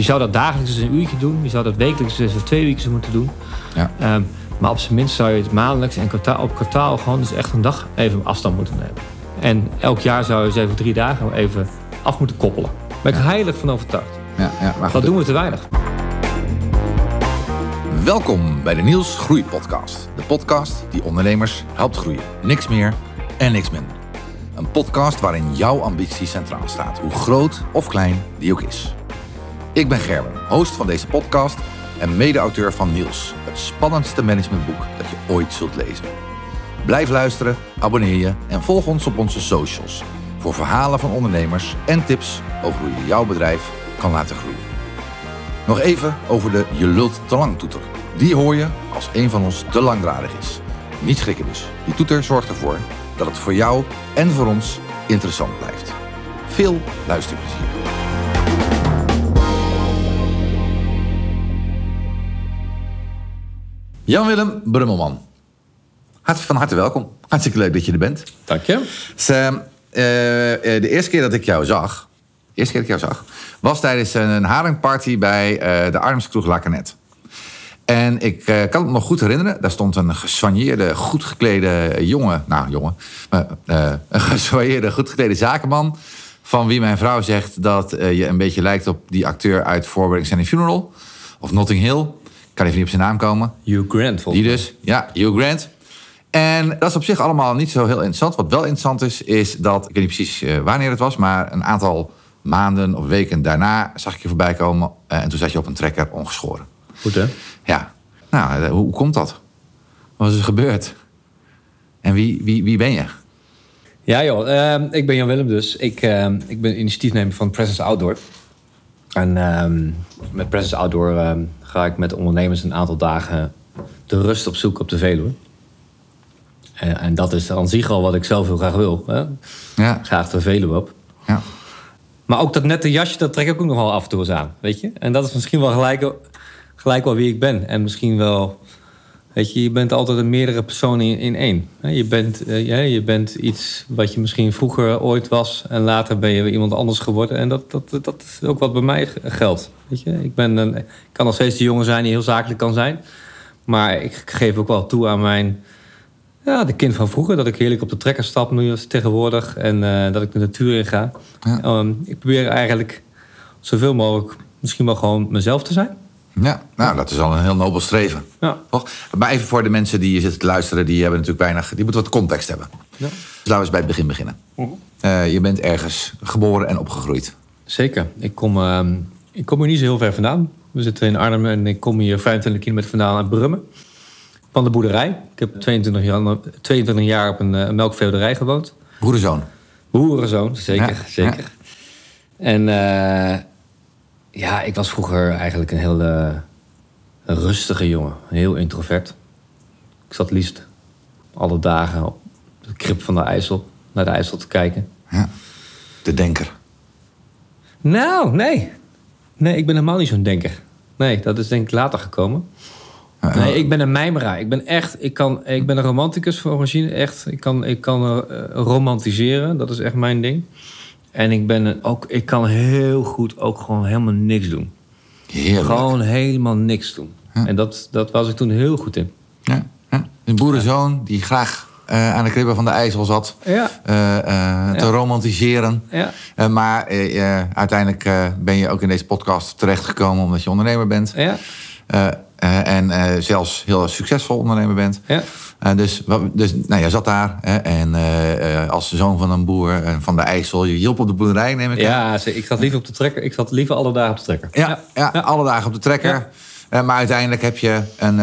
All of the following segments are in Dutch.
Die zou dat dagelijks eens een uurtje doen. Die zou dat wekelijks eens of twee weken moeten doen. Ja. Ehm, maar op zijn minst zou je het maandelijks en kwartaal, op kwartaal gewoon dus echt een dag even afstand moeten nemen. En elk jaar zou je eens even drie dagen even af moeten koppelen. Daar ben ik heilig van overtuigd. Ja, ja, maar Dat doen we te weinig. Welkom bij de Niels Groei Podcast. De podcast die ondernemers helpt groeien. Niks meer en niks minder. Een podcast waarin jouw ambitie centraal staat, hoe groot of klein die ook is. Ik ben Gerben, host van deze podcast en mede-auteur van Niels, het spannendste managementboek dat je ooit zult lezen. Blijf luisteren, abonneer je en volg ons op onze socials voor verhalen van ondernemers en tips over hoe je jouw bedrijf kan laten groeien. Nog even over de Je lult te lang toeter. Die hoor je als een van ons te langdradig is. Niet schrikken dus. Die toeter zorgt ervoor dat het voor jou en voor ons interessant blijft. Veel luisterplezier. Jan-Willem Brummelman. Hart- Van harte welkom. Hartstikke leuk dat je er bent. Dank je. Dus, eh, eh, eh, de eerste keer dat ik jou zag, de eerste keer dat ik jou zag, was tijdens een haringparty bij eh, de Arnhemse kroeg La Canet. En ik kan het me nog goed herinneren. Daar stond een gesoigneerde, goed geklede jongen. Nou, jongen. maar, een gesoigneerde, goed geklede zakenman. Van wie mijn vrouw zegt dat je een beetje lijkt op die acteur uit and a Funeral. Of Notting Hill. Kan even niet op zijn naam komen. Hugh Grant, volgens Die dus, ja, Hugh Grant. En dat is op zich allemaal niet zo heel interessant. Wat wel interessant is, is dat, ik weet niet precies eh, wanneer het was, maar een aantal maanden of weken daarna zag ik je voorbij komen. eh, en toen zat je op een trekker ongeschoren. Goed, hè? Ja, nou, eh, hoe, hoe komt dat? Wat is er gebeurd? En wie, wie, wie ben je? Ja, joh. ehm, ik ben Jan Willem dus. Ik, ehm, ik ben initiatiefnemer van Presence Outdoor. En ehm, met Presence Outdoor ga ik met ondernemers een aantal dagen de rust op zoek op de Veluwe. En, en dat is aan zich al wat ik zelf heel graag wil. Hè? Ja, Graag de Veluwe op. ja. Maar ook dat nette jasje, dat trek ik ook nog wel af en toe eens aan. Weet je? En dat is misschien wel gelijk, gelijk wel wie ik ben. En misschien wel... Weet je, je bent altijd een meerdere personen in, in één. Je bent, eh, ja, je bent iets wat je misschien vroeger ooit was... en later ben je weer iemand anders geworden. En dat, dat, dat is ook wat bij mij geldt. Weet je? Ik, ben een, ik kan nog steeds de jongen zijn die heel zakelijk kan zijn. Maar ik geef ook wel toe aan mijn... Ja, de kind van vroeger. Dat ik heerlijk op de trekker stap nu als tegenwoordig. En eh, dat ik de natuur in ga. Ja. Ehm, ik probeer eigenlijk zoveel mogelijk misschien wel gewoon mezelf te zijn. Ja, nou, dat is al een heel nobel streven. Ja. Toch? Maar even voor de mensen die zitten te luisteren, die hebben natuurlijk weinig, die moeten wat context hebben. Ja. Dus laten we eens bij het begin beginnen. Eh, je bent ergens geboren en opgegroeid. Zeker. Ik kom, ehm, ik kom hier niet zo heel ver vandaan. We zitten in Arnhem en ik kom hier 25 kilometer vandaan uit Brummen. Van de boerderij. Ik heb 22 jaar, 22 jaar op een uh, melkveehouderij gewoond. Broederzoon. Boerenzoon, zeker. Ja, zeker. En eh, ja, ik was vroeger eigenlijk een heel eh, rustige jongen. Heel introvert. Ik zat liefst alle dagen op de krip van de IJssel, naar de IJssel te kijken. Ja. De denker. Nou, nee. Nee, ik ben helemaal niet zo'n denker. Nee, dat is denk ik later gekomen. Nee, ik ben een mijmeraar. Ik ben echt, ik, kan, ik ben een romanticus van origine. Echt, ik kan, ik kan eh, romantiseren. Dat is echt mijn ding. En ik ben ook, ik kan heel goed ook gewoon helemaal niks doen. Heerlijk. Gewoon helemaal niks doen. En dat, dat was ik toen heel goed in. Ja, ja. Een boerenzoon die graag eh, aan de kribben van de IJssel zat. Ja. eh, eh, te Ja. romantiseren. Ja. Maar uiteindelijk ben je ook in deze podcast terechtgekomen omdat je ondernemer bent. Eh, eh, en eh, zelfs heel succesvol ondernemer bent. Ja. Dus dus nou, jij zat daar hè, en als zoon van een boer eh, van de IJssel, je hielp op de boerderij, neem ik aan. Ja, ik zat liever op de trekker. Ik zat liever alle dagen op de trekker. Ja, ja, alle dagen op de trekker. Maar uiteindelijk heb je een,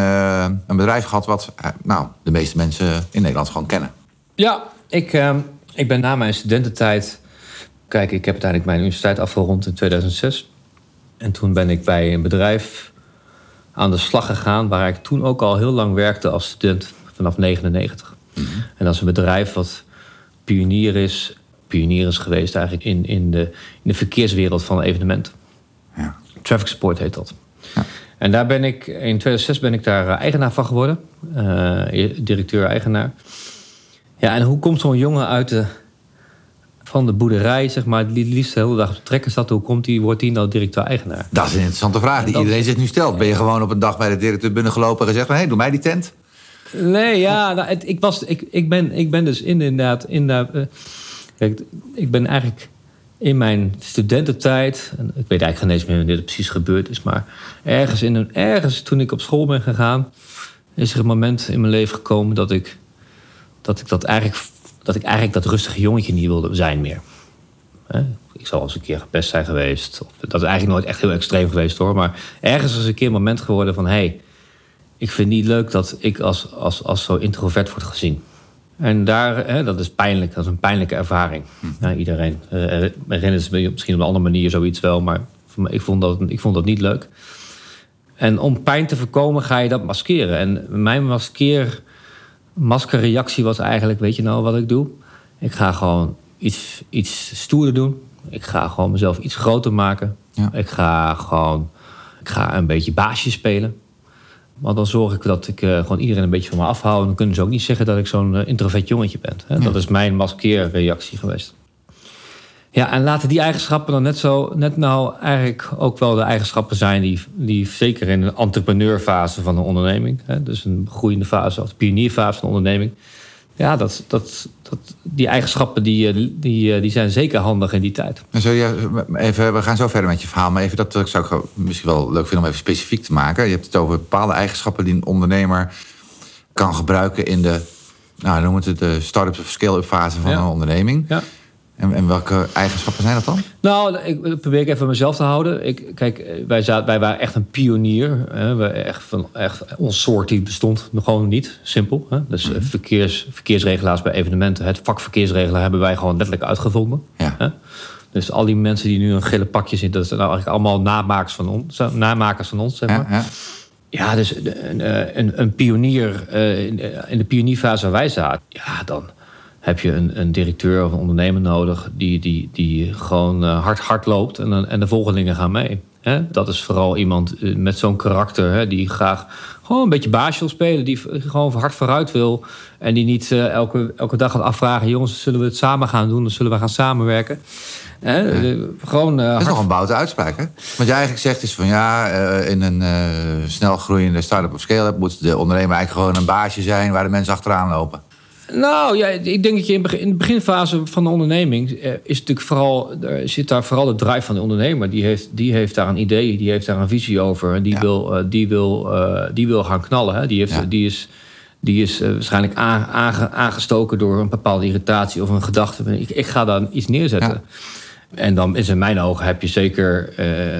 een bedrijf gehad wat nou, de meeste mensen in Nederland gewoon kennen. Ja, ik, ehm, ik ben na mijn studententijd... Kijk, ik heb uiteindelijk mijn universiteit afgerond in 2006. En toen ben ik bij een bedrijf aan de slag gegaan... waar ik toen ook al heel lang werkte als student, vanaf 99. En dat is een bedrijf wat pionier is... pionier is geweest eigenlijk in, in, de, in de verkeerswereld van evenementen. Ja. Traffic Support heet dat. En daar ben ik, in 2006 ben ik daar eh, eigenaar van geworden. Eh, directeur-eigenaar. Ja, en hoe komt zo'n jongen uit de, van de boerderij, zeg maar, die liefst de hele dag op de trekker zat. Hoe komt die, wordt die nou directeur-eigenaar? Dat is een interessante vraag die dat- iedereen zich nu stelt. Ben je gewoon op een dag bij de directeur binnengelopen en gezegd... hé, hey, doe mij die tent? Nee, ja, nou, het- ik, was, ik, ik, ben, ik ben dus inderdaad... inderdaad eh, kijk, ik ben eigenlijk in mijn studententijd... En ik weet eigenlijk geen eens meer wanneer dit precies gebeurd is... maar ergens, in een, ergens toen ik op school ben gegaan... is er een moment in mijn leven gekomen dat ik dat, ik dat, eigenlijk, dat, ik eigenlijk dat rustige jongetje niet wilde zijn meer. Hè? Ik zal eens een keer gepest zijn geweest. Of, dat is eigenlijk nooit echt heel extreem geweest hoor. Maar ergens is een keer een moment geworden van... hé, hey, ik vind niet leuk dat ik als, als, als zo introvert word gezien. En daar, hè, dat is pijnlijk, dat is een pijnlijke ervaring. Ja, iedereen eh, herinnert zich misschien op een andere manier zoiets wel, maar ik vond, dat, ik vond dat niet leuk. En om pijn te voorkomen ga je dat maskeren. En mijn maskeer, maskerreactie was eigenlijk, weet je nou wat ik doe? Ik ga gewoon iets, iets stoerder doen. Ik ga gewoon mezelf iets groter maken. Ja. Ik ga gewoon ik ga een beetje baasje spelen. Want dan zorg ik dat ik eh, gewoon iedereen een beetje van me afhoud. En dan kunnen ze ook niet zeggen dat ik zo'n eh, introvert jongetje ben. Hè? Dat is mijn maskeerreactie geweest. Ja, en laten die eigenschappen dan net zo, net nou eigenlijk ook wel de eigenschappen zijn die, die zeker in een entrepreneurfase van een onderneming, hè, dus een groeiende fase of de pionierfase van een onderneming, ja, dat, dat, dat, die eigenschappen die, eh, die, eh, die zijn zeker handig in die tijd. En zul je even, we gaan zo verder met je verhaal, maar even dat zou ik misschien wel leuk vinden om even specifiek te maken. Je hebt het over bepaalde eigenschappen die een ondernemer kan gebruiken in de, nou, noem het de start-up of scale-up fase van Ja. een onderneming. Ja. En, en welke eigenschappen zijn dat dan? Nou, ik probeer ik even mezelf te houden. Ik, kijk, eh, wij, zaten, wij waren echt een pionier. Hè. We echt van, echt, ons soort die bestond nog gewoon niet. Simpel. Hè. Dus eh, verkeers, verkeersregelaars bij evenementen. Het vak verkeersregelaar hebben wij gewoon letterlijk uitgevonden. Ja. Hè. Dus al die mensen die nu een gele pakje zitten... dat zijn nou eigenlijk allemaal namakers van ons. Namakers van ons, zeg maar. Ja, ja. Ja, dus een, een, een, een pionier eh, in, in de pionierfase waar wij zaten, ja, dan heb je een, een directeur of een ondernemer nodig die, die, die gewoon eh, hard, hard loopt en, dan- en de volgelingen gaan mee. Dat is vooral iemand eh, met zo'n karakter die graag gewoon een beetje baasje wil spelen, die gewoon hard vooruit wil en die niet eh, elke, elke dag gaat afvragen: jongens, zullen we het samen gaan doen of zullen we gaan samenwerken? Gewoon Dat is nog een boute uitspraak, hè? Wat je eigenlijk zegt is van ja, in een snel groeiende start-up of scale-up moet de ondernemer eigenlijk gewoon een baasje zijn waar de mensen achteraan lopen. Nou ja, ik denk dat je in, de beginfase van de onderneming eh, is natuurlijk vooral, er zit daar vooral de drive van de ondernemer. Die heeft, die heeft daar een idee, die heeft daar een visie over. En die, Ja. wil, eh, die, wil, eh, die wil gaan knallen. Hè. Die, heeft, Ja. die is, die is waarschijnlijk aan- aange- aangestoken door een bepaalde irritatie of een gedachte. Ik, ik ga daar iets neerzetten. En dan is in mijn ogen heb je zeker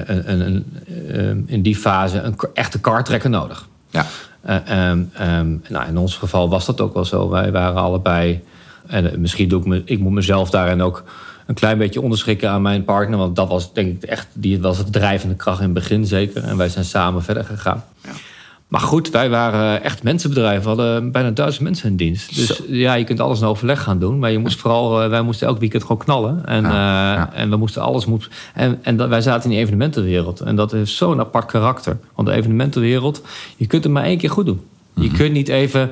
een, een, een, in die fase een echte kartrekker nodig. Ja. Eh, ehm, ehm, nou, in ons geval was dat ook wel zo. Wij waren allebei. En eh, misschien doe ik me, ik moet mezelf daarin ook een klein beetje onderschikken aan mijn partner. Want dat was denk ik echt, die was het drijvende kracht in het begin zeker. En wij zijn samen verder gegaan. Maar goed, wij waren echt mensenbedrijven. We hadden bijna duizend mensen in dienst. Dus ja, je kunt alles in overleg gaan doen. Maar je moest vooral, eh, wij moesten elk weekend gewoon knallen. En, Ja, eh, en we moesten alles moeten. En, en dat, wij zaten in die evenementenwereld. En dat heeft zo'n apart karakter. Want de evenementenwereld, je kunt het maar één keer goed doen. Je kunt niet even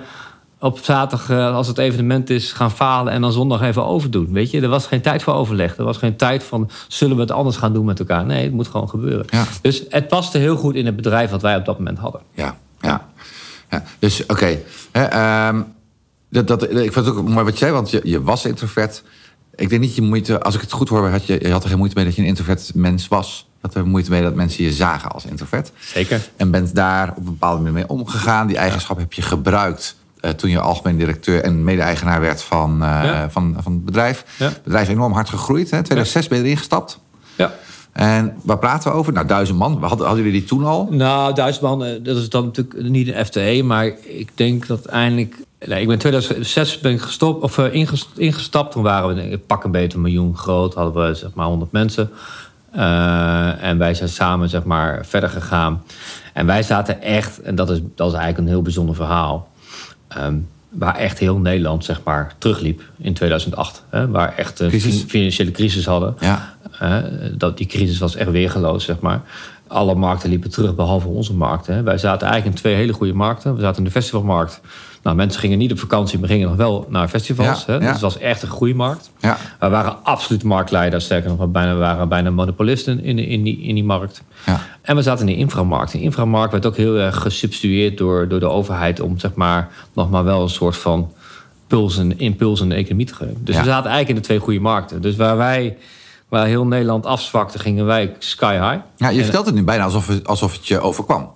op zaterdag, eh, als het evenement is, gaan falen en dan zondag even overdoen. Weet je, er was geen tijd voor overleg. Er was geen tijd van, zullen we het anders gaan doen met elkaar? Nee, het moet gewoon gebeuren. Ja. Dus het paste heel goed in het bedrijf wat wij op dat moment hadden. Ja, ja. ja. Dus oké. Ehm, dat, dat, ik vind het ook mooi wat je zei, want je, je was introvert. Ik denk niet je moeite, als ik het goed hoor, had je, je had er geen moeite mee dat je een introvert mens was. Je had er moeite mee dat mensen je zagen als introvert. Zeker. En bent daar op een bepaalde manier mee omgegaan. Die eigenschap heb je gebruikt eh, toen je algemeen directeur en mede-eigenaar werd van, eh, Ja. van, van het bedrijf. Ja. Het bedrijf is enorm hard gegroeid. Hè? 2006 ben je erin gestapt. Ja. En waar praten we over? Nou, duizend man. Hadden, hadden jullie die toen al? Nou, Duitsland, eh, dat is dan natuurlijk niet een FTE, maar ik denk dat eindelijk. Nee, ik ben in 2006 ben ik gestopt, of, eh, inges- ingestapt. Toen waren we ik, pak een beetje een miljoen groot, hadden we zeg maar 100 mensen. Eh, en wij zijn samen zeg maar verder gegaan. En wij zaten echt, en dat is, dat is eigenlijk een heel bijzonder verhaal. ehm, waar echt heel Nederland zeg maar terugliep in 2008. Hè, waar echt een Crisis. financiële crisis hadden. Ja. Dat, die crisis was echt weergeloos, zeg maar. Alle markten liepen terug, behalve onze markt. Hè. Wij zaten eigenlijk in twee hele goede markten. We zaten in de festivalmarkt. Nou, mensen gingen niet op vakantie, maar gingen nog wel naar festivals. Ja, hè? ja. Dus het was echt een groeimarkt. Ja. We waren absoluut marktleider. Sterker nog, we bijna, waren bijna monopolisten in, in, die, in die markt. Ja. En we zaten in de inframarkt. De inframarkt werd ook heel erg gesubstitueerd door, door de overheid... om zeg maar, nog maar wel een soort van puls en impuls in de economie te geven. Dus we zaten eigenlijk in de twee goede markten. Dus waar wij, waar heel Nederland afzwakte, gingen wij sky high. Ja, je En- vertelt het nu bijna alsof het, alsof het je overkwam.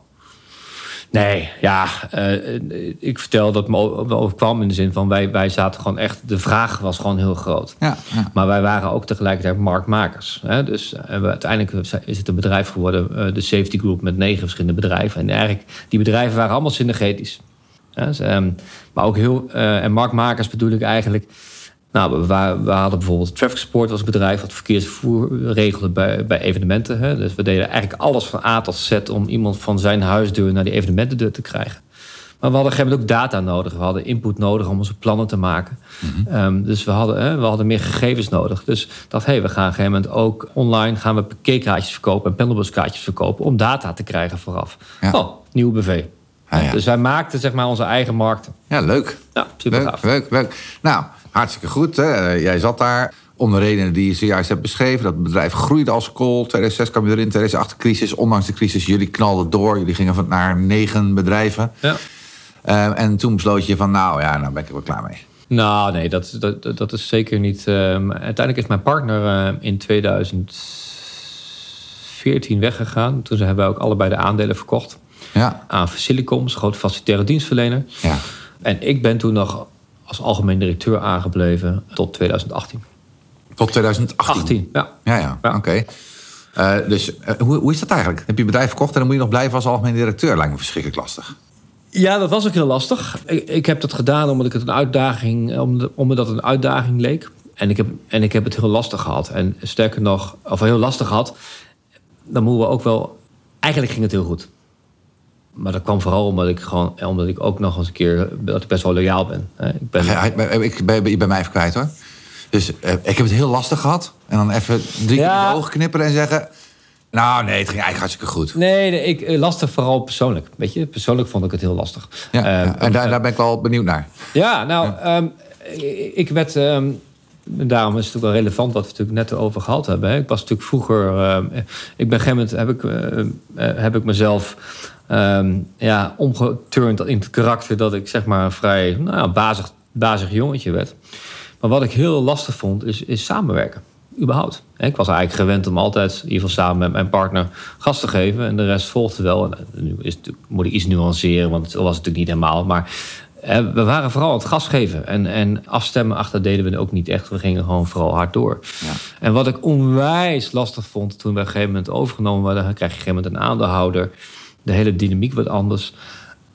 Nee, ja, eh, ik vertel dat me overkwam in de zin van wij, wij zaten gewoon echt, de vraag was gewoon heel groot. Ja, ja. Maar wij waren ook tegelijkertijd marktmakers. Hè? Dus eh, we, uiteindelijk is het een bedrijf geworden, eh, de Safety Group, met negen verschillende bedrijven. En eigenlijk, die bedrijven waren allemaal synergetisch. Dus, ehm, maar ook heel, en marktmakers bedoel ik eigenlijk. Nou, we, hadden bijvoorbeeld Traffic Sport als bedrijf dat verkeersvervoer regelde bij, bij evenementen. Hè? Dus we deden eigenlijk alles van A tot Z om iemand van zijn huisdeur naar die evenementendeur te krijgen. Maar we hadden op een gegeven moment ook data nodig. We hadden input nodig om onze plannen te maken. Ehm, dus we hadden, hè, we hadden meer gegevens nodig. Dus dacht, hé, we gaan op een gegeven moment ook online gaan we parkeerkaartjes verkopen en pendelbuskaartjes verkopen om data te krijgen vooraf. Ja. Oh, nieuwe BV. Ja, ja. Dus wij maakten zeg maar onze eigen markten. ja leuk. Ja, super Leuk, gaaf. leuk, leuk. Nou, hartstikke goed. Hè. Jij zat daar om de redenen die je zojuist hebt beschreven. Dat bedrijf groeide als kool. 2006 kwam je erin, 2008 crisis. Ondanks de crisis, jullie knalden door. Jullie gingen van naar negen bedrijven. Ja. Eh, en toen besloot je van, nou ja, nou ben ik er wel klaar mee. Nou, nee, dat, dat, dat is zeker niet. ehm, uiteindelijk is mijn partner eh, in 2014 weggegaan. Toen hebben wij ook allebei de aandelen verkocht Ja, aan Facilicoms, groot facilitaire dienstverlener. ja. En ik ben toen nog als algemeen directeur aangebleven tot 2018. Tot 2018. 18, ja. Ja, ja, Ja. oké. Eh, dus eh, hoe, hoe is dat eigenlijk? Heb je bedrijf verkocht en dan moet je nog blijven als algemeen directeur? Lijkt me verschrikkelijk lastig. Ja, dat was ook heel lastig. Ik, ik heb dat gedaan omdat ik het een uitdaging, omdat, omdat het een uitdaging leek. En ik, heb, en ik heb het heel lastig gehad. En sterker nog, of heel lastig gehad, dan moeten we ook wel. Eigenlijk ging het heel goed. Maar dat kwam vooral omdat ik gewoon, omdat ik ook nog eens een keer dat ik best wel loyaal ben. Ik ben Ja, ik, ben, je bent mij even kwijt hoor. Dus eh, ik heb het heel lastig gehad. En dan even drie keer in de ogen knipperen en zeggen... Nou nee, het ging eigenlijk hartstikke goed. Nee, nee, ik, eh, lastig vooral persoonlijk. Weet je, persoonlijk vond ik het heel lastig. Ja, Eh, ja. En daar, daar ben ik wel benieuwd naar. Ja, nou, ehm, ik werd. ehm, daarom is het ook wel relevant wat we natuurlijk net over gehad hebben. Hè. Ik was natuurlijk vroeger. ehm, ik ben op een gegeven moment heb ik, eh, eh, heb ik mezelf ehm, ja, omgeturnd in het karakter dat ik zeg maar een vrij nou, ja, bazig, bazig jongetje werd. Maar wat ik heel lastig vond, is, is samenwerken. Überhaupt. Ik was eigenlijk gewend om altijd, in ieder geval samen met mijn partner, gas te geven. En de rest volgde wel. En eh, nu is het, moet ik iets nuanceren, want het was natuurlijk niet helemaal. Maar we waren vooral aan het gas geven. En, en afstemmen achter deden we ook niet echt. We gingen gewoon vooral hard door. Ja. En wat ik onwijs lastig vond toen we op een gegeven moment overgenomen werden, dan krijg je op een gegeven moment een aandeelhouder. De hele dynamiek wordt anders.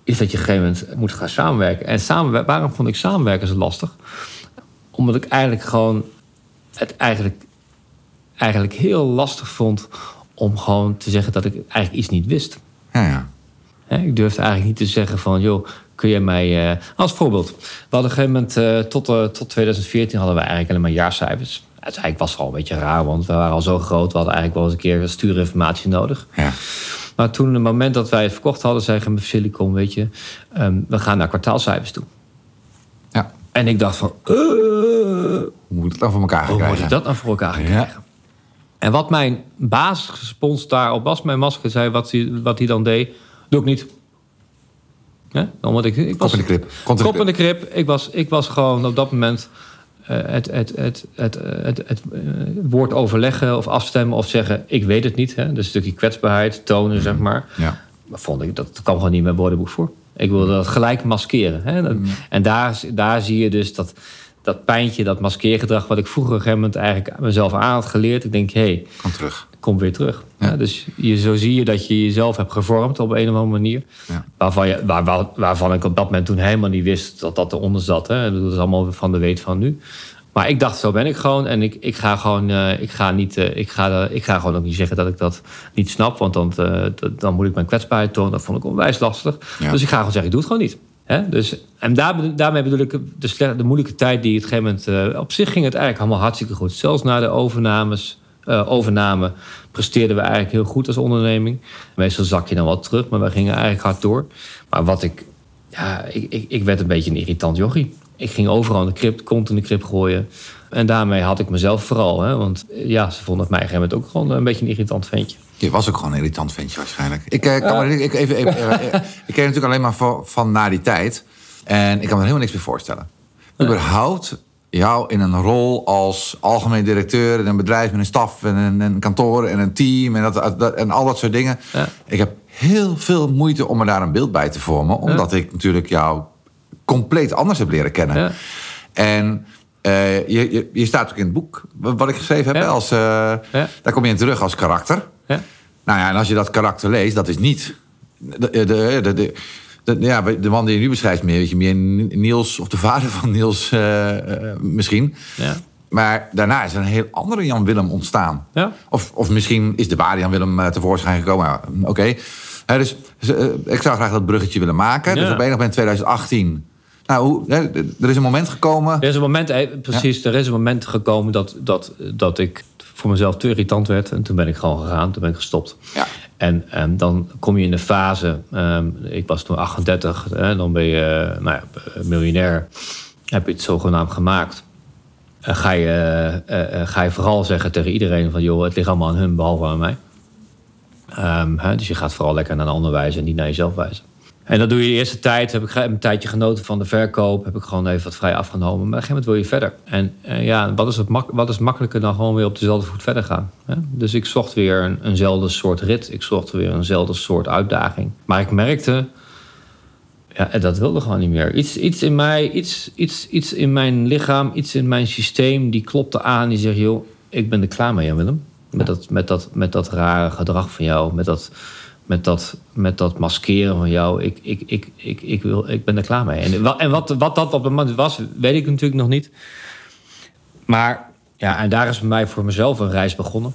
Is dat je op een gegeven moment moet gaan samenwerken. En samenwer- waarom vond ik samenwerken zo lastig? Omdat ik eigenlijk gewoon het eigenlijk, eigenlijk heel lastig vond om gewoon te zeggen dat ik eigenlijk iets niet wist. Ja, ja. Ik durfde eigenlijk niet te zeggen van, joh, kun je mij... eh, als voorbeeld, we hadden op een gegeven moment... eh, tot, eh, tot 2014 hadden we eigenlijk alleen maar jaarcijfers. Uiteindelijk was het al een beetje raar, want we waren al zo groot. We hadden eigenlijk wel eens een keer stuurinformatie nodig. ja. Maar toen, het moment dat wij het verkocht hadden, zei met Silicon, weet je... ehm, we gaan naar kwartaalcijfers toe. ja. En ik dacht van, eh, Hoe moet het dan voor elkaar gaan hoe moet krijgen? ik dat nou voor elkaar Ja. krijgen? En wat mijn basisrespons daarop was, mijn masker zei wat hij, wat hij dan deed, doe ik niet. Ja, omdat ik, ik Kop was, in de krip. Kont in de Kop in de krip. Ik was, ik was gewoon op dat moment het, het, het, het, eh, het, het, eh, woord overleggen of afstemmen of zeggen: ik weet het niet. Hè? Dus een stukje kwetsbaarheid tonen, zeg maar. Ja. Maar vond ik, dat kwam gewoon niet in mijn woordenboek voor. Ik wilde dat gelijk maskeren. Hè? Dat- En daar, daar zie je dus dat, dat pijntje, dat maskeergedrag... wat ik vroeger op een gegeven moment eigenlijk mezelf aan had geleerd. Ik denk, hé, hey, Kom terug. Kom weer terug. Ja. Ja, dus je, zo zie je dat je jezelf hebt gevormd op een of andere manier. Ja. Waarvan, je, waar, waar- waarvan ik op dat moment toen helemaal niet wist dat dat eronder zat. Hè. Dat is allemaal van de weet van nu. Maar ik dacht, zo ben ik gewoon. En ik, ik ga gewoon, eh, ik ga niet, eh, ik ga, eh, ik ga gewoon ook niet zeggen dat ik dat niet snap. Want dan, dan moet ik mijn kwetsbaarheid tonen. Dat vond ik onwijs lastig. Dus ik ga gewoon zeggen, ik doe het gewoon niet. Dus, en daar, daarmee bedoel ik de, de moeilijke tijd die het op een gegeven moment... op zich ging het eigenlijk allemaal hartstikke goed. Zelfs na de overnames, eh, overname presteerden we eigenlijk heel goed als onderneming. Meestal zak je dan wat terug, maar we gingen eigenlijk hard door. Maar wat ik, ja, ik, ik, ik werd een beetje een irritant jochie. Ik ging overal in de crypt, kont in de crypt gooien. En daarmee had ik mezelf vooral. Hè, want ja, ze vonden het mij op een gegeven moment ook gewoon een beetje een irritant ventje. Je was ook gewoon een irritant ventje waarschijnlijk. Ik, eh, kan me, ik, even, even, eh, eh, ik ken natuurlijk alleen maar van, van na die tijd. En ik kan me er helemaal niks meer voorstellen. Überhaupt jou in een rol als algemeen directeur in een bedrijf met een staf en een, een kantoor en een team en, dat, dat- en al dat soort dingen. Ja. Ik heb heel veel moeite om me daar een beeld bij te vormen, omdat ik natuurlijk jou compleet anders heb leren kennen. Ja. En eh, je, je, je staat ook in het boek wat ik geschreven heb. Als, eh. Daar kom je in terug als karakter. Ja. Nou ja, en als je dat karakter leest, dat is niet. De, de, de, de, de- ja, de man die je nu beschrijft, meer, weet je, meer Niels of de vader van Niels eh, eh, misschien. Ja. Maar daarna is er een heel andere Jan Willem ontstaan. Ja. Of, of misschien is de ware Jan Willem eh, tevoorschijn gekomen. Ja, Oké. Dus ik zou graag dat bruggetje willen maken. Ja. Dus op enig moment 2018. Nou, hoe, hè, er is een moment gekomen. Er is een moment, eh, precies, er is een moment gekomen dat, dat, dat ik voor mezelf te irritant werd. En toen ben ik gewoon gegaan, toen ben ik gestopt. Ja. En ehm, dan kom je in de fase, ehm, ik was toen 38, hè, dan ben je eh, nou ja, miljonair. Heb je het zogenaamd gemaakt. En ga, je, eh, eh, ga je vooral zeggen tegen iedereen van... joh, het ligt allemaal aan hun, behalve aan mij. Ehm, hè, dus je gaat vooral lekker naar een ander wijzen en niet naar jezelf wijzen. En dat doe je de eerste tijd. Heb ik een tijdje genoten van de verkoop. Heb ik gewoon even wat vrij afgenomen. Maar op een gegeven moment wil je verder. En eh, ja, wat is, het mak wat is makkelijker dan gewoon weer op dezelfde voet verder gaan? Hè? Dus ik zocht weer een, eenzelfde soort rit. Ik zocht weer eenzelfde soort uitdaging. Maar ik merkte... Ja, en dat wilde gewoon niet meer. Iets, iets in mij, iets, iets, iets in mijn lichaam, iets in mijn systeem... die klopte aan. Die zegt, joh, ik ben er klaar mee, Jan Willem. Met, dat, met, dat, met dat rare gedrag van jou. Met dat, met dat, met dat maskeren van jou. Ik, ik, ik, ik, ik, wil, ik ben er klaar mee. En, en wat, wat dat op het moment was, weet ik natuurlijk nog niet. Maar ja, en daar is bij mij voor mezelf een reis begonnen.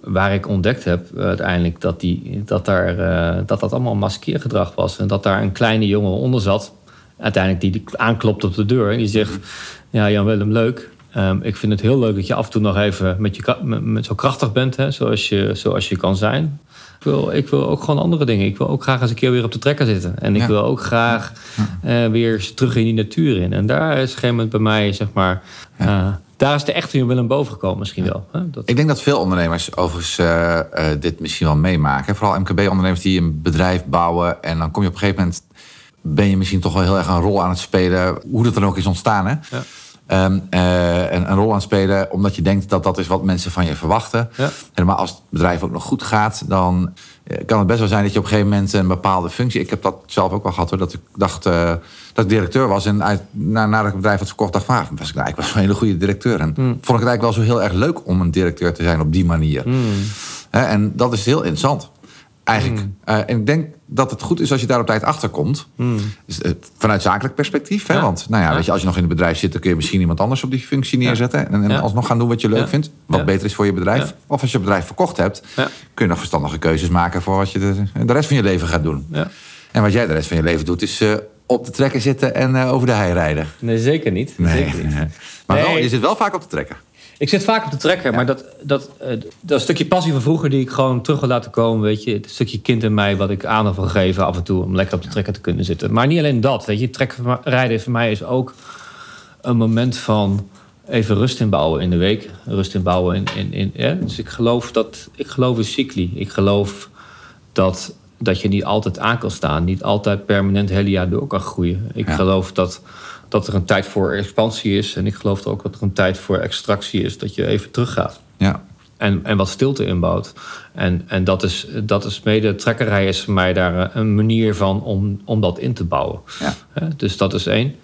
Waar ik ontdekt heb eh, uiteindelijk dat, die, dat, daar, eh, dat dat allemaal maskeergedrag was. En dat daar een kleine jongen onder zat. Uiteindelijk die aanklopt op de deur. En die zegt, ja Jan Willem, leuk. Ehm, ik vind het heel leuk dat je af en toe nog even met je, met, met zo krachtig bent. Hè, zoals, je, zoals je kan zijn. Ik wil, ik wil ook gewoon andere dingen. Ik wil ook graag eens een keer weer op de trekker zitten. En ik Ja. wil ook graag eh, weer terug in die natuur in. En daar is op een gegeven moment bij mij, zeg maar... eh, daar is de echte Jan Willem boven gekomen misschien wel. Hè? Dat, Ik denk dat veel ondernemers overigens eh, dit misschien wel meemaken. Vooral MKB-ondernemers die een bedrijf bouwen. En dan kom je op een gegeven moment... ben je misschien toch wel heel erg een rol aan het spelen. Hoe dat dan ook is ontstaan, hè? Ja. Eh, een, een rol aan spelen omdat je denkt dat dat is wat mensen van je verwachten. Ja. En maar als het bedrijf ook nog goed gaat, dan eh, kan het best wel zijn dat je op een gegeven moment een bepaalde functie. Ik heb dat zelf ook wel gehad hoor. Dat ik dacht eh, dat ik directeur was. En uit, na, nadat ik het bedrijf had verkocht, dacht ik, van, ah, was ik nou eigenlijk wel een hele goede directeur. En Hmm. vond ik het eigenlijk wel zo heel erg leuk om een directeur te zijn op die manier. Hè, en dat is heel interessant. Eigenlijk. Hmm. Eh, en ik denk dat het goed is als je daar op tijd achter komt. Dus, eh, vanuit zakelijk perspectief. Hè? Ja. Want nou ja, Ja. Weet je, als je nog in het bedrijf zit, dan kun je misschien iemand anders op die functie neerzetten. En, en alsnog gaan doen wat je leuk vindt. Wat beter is voor je bedrijf. Of als je het bedrijf verkocht hebt, kun je nog verstandige keuzes maken voor wat je de, de rest van je leven gaat doen. ja. En wat jij de rest van je leven doet, is eh, op de trekker zitten en over de hei rijden. Nee, zeker niet. Zeker niet. Maar wel, Nee. je zit wel vaak op de trekker. Ik zit vaak op de trekker, maar dat, dat, eh, dat stukje passie van vroeger die ik gewoon terug wil laten komen, weet je, het stukje kind in mij wat ik aandacht wil geven af en toe om lekker op de trekker te kunnen zitten. Maar niet alleen dat, weet je, trekrijden voor mij is ook een moment van even rust inbouwen in de week, rust inbouwen in, in, in ja? dus ik geloof dat ik geloof in cycli. Ik geloof dat dat je niet altijd aan kan staan, niet altijd permanent hele jaar door kan groeien. Ik Ja. geloof dat dat er een tijd voor expansie is. En ik geloof ook dat er een tijd voor extractie is. Dat je even teruggaat. Ja. En, en wat stilte inbouwt. En, en dat is, dat is mede, trekkerij is voor mij daar eh, een manier van om, om dat in te bouwen. Ja. Dus dat is één.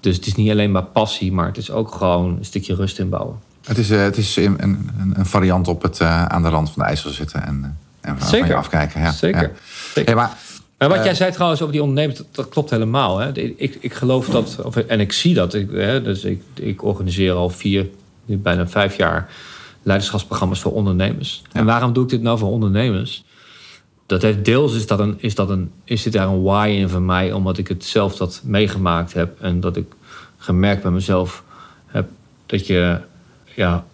Dus het is niet alleen maar passie, maar het is ook gewoon een stukje rust inbouwen. Het is, eh, het is een, een, een variant op het eh, aan de rand van de IJssel zitten en, en van Zeker. je afkijken. Ja. Zeker. Ja. Zeker. Hey, maar Maar wat Eh, jij zei trouwens over die ondernemers, dat, klopt helemaal. Hè? Ik, ik geloof dat, of, en ik zie dat. Ik, hè, dus ik, ik organiseer al vier, nu bijna vijf jaar leiderschapsprogramma's voor ondernemers. En waarom doe ik dit nou voor ondernemers? Dat heeft deels is, dat een, is, dat een, is dit daar een why in van mij, omdat ik het zelf dat meegemaakt heb en dat ik gemerkt bij mezelf heb dat je ja,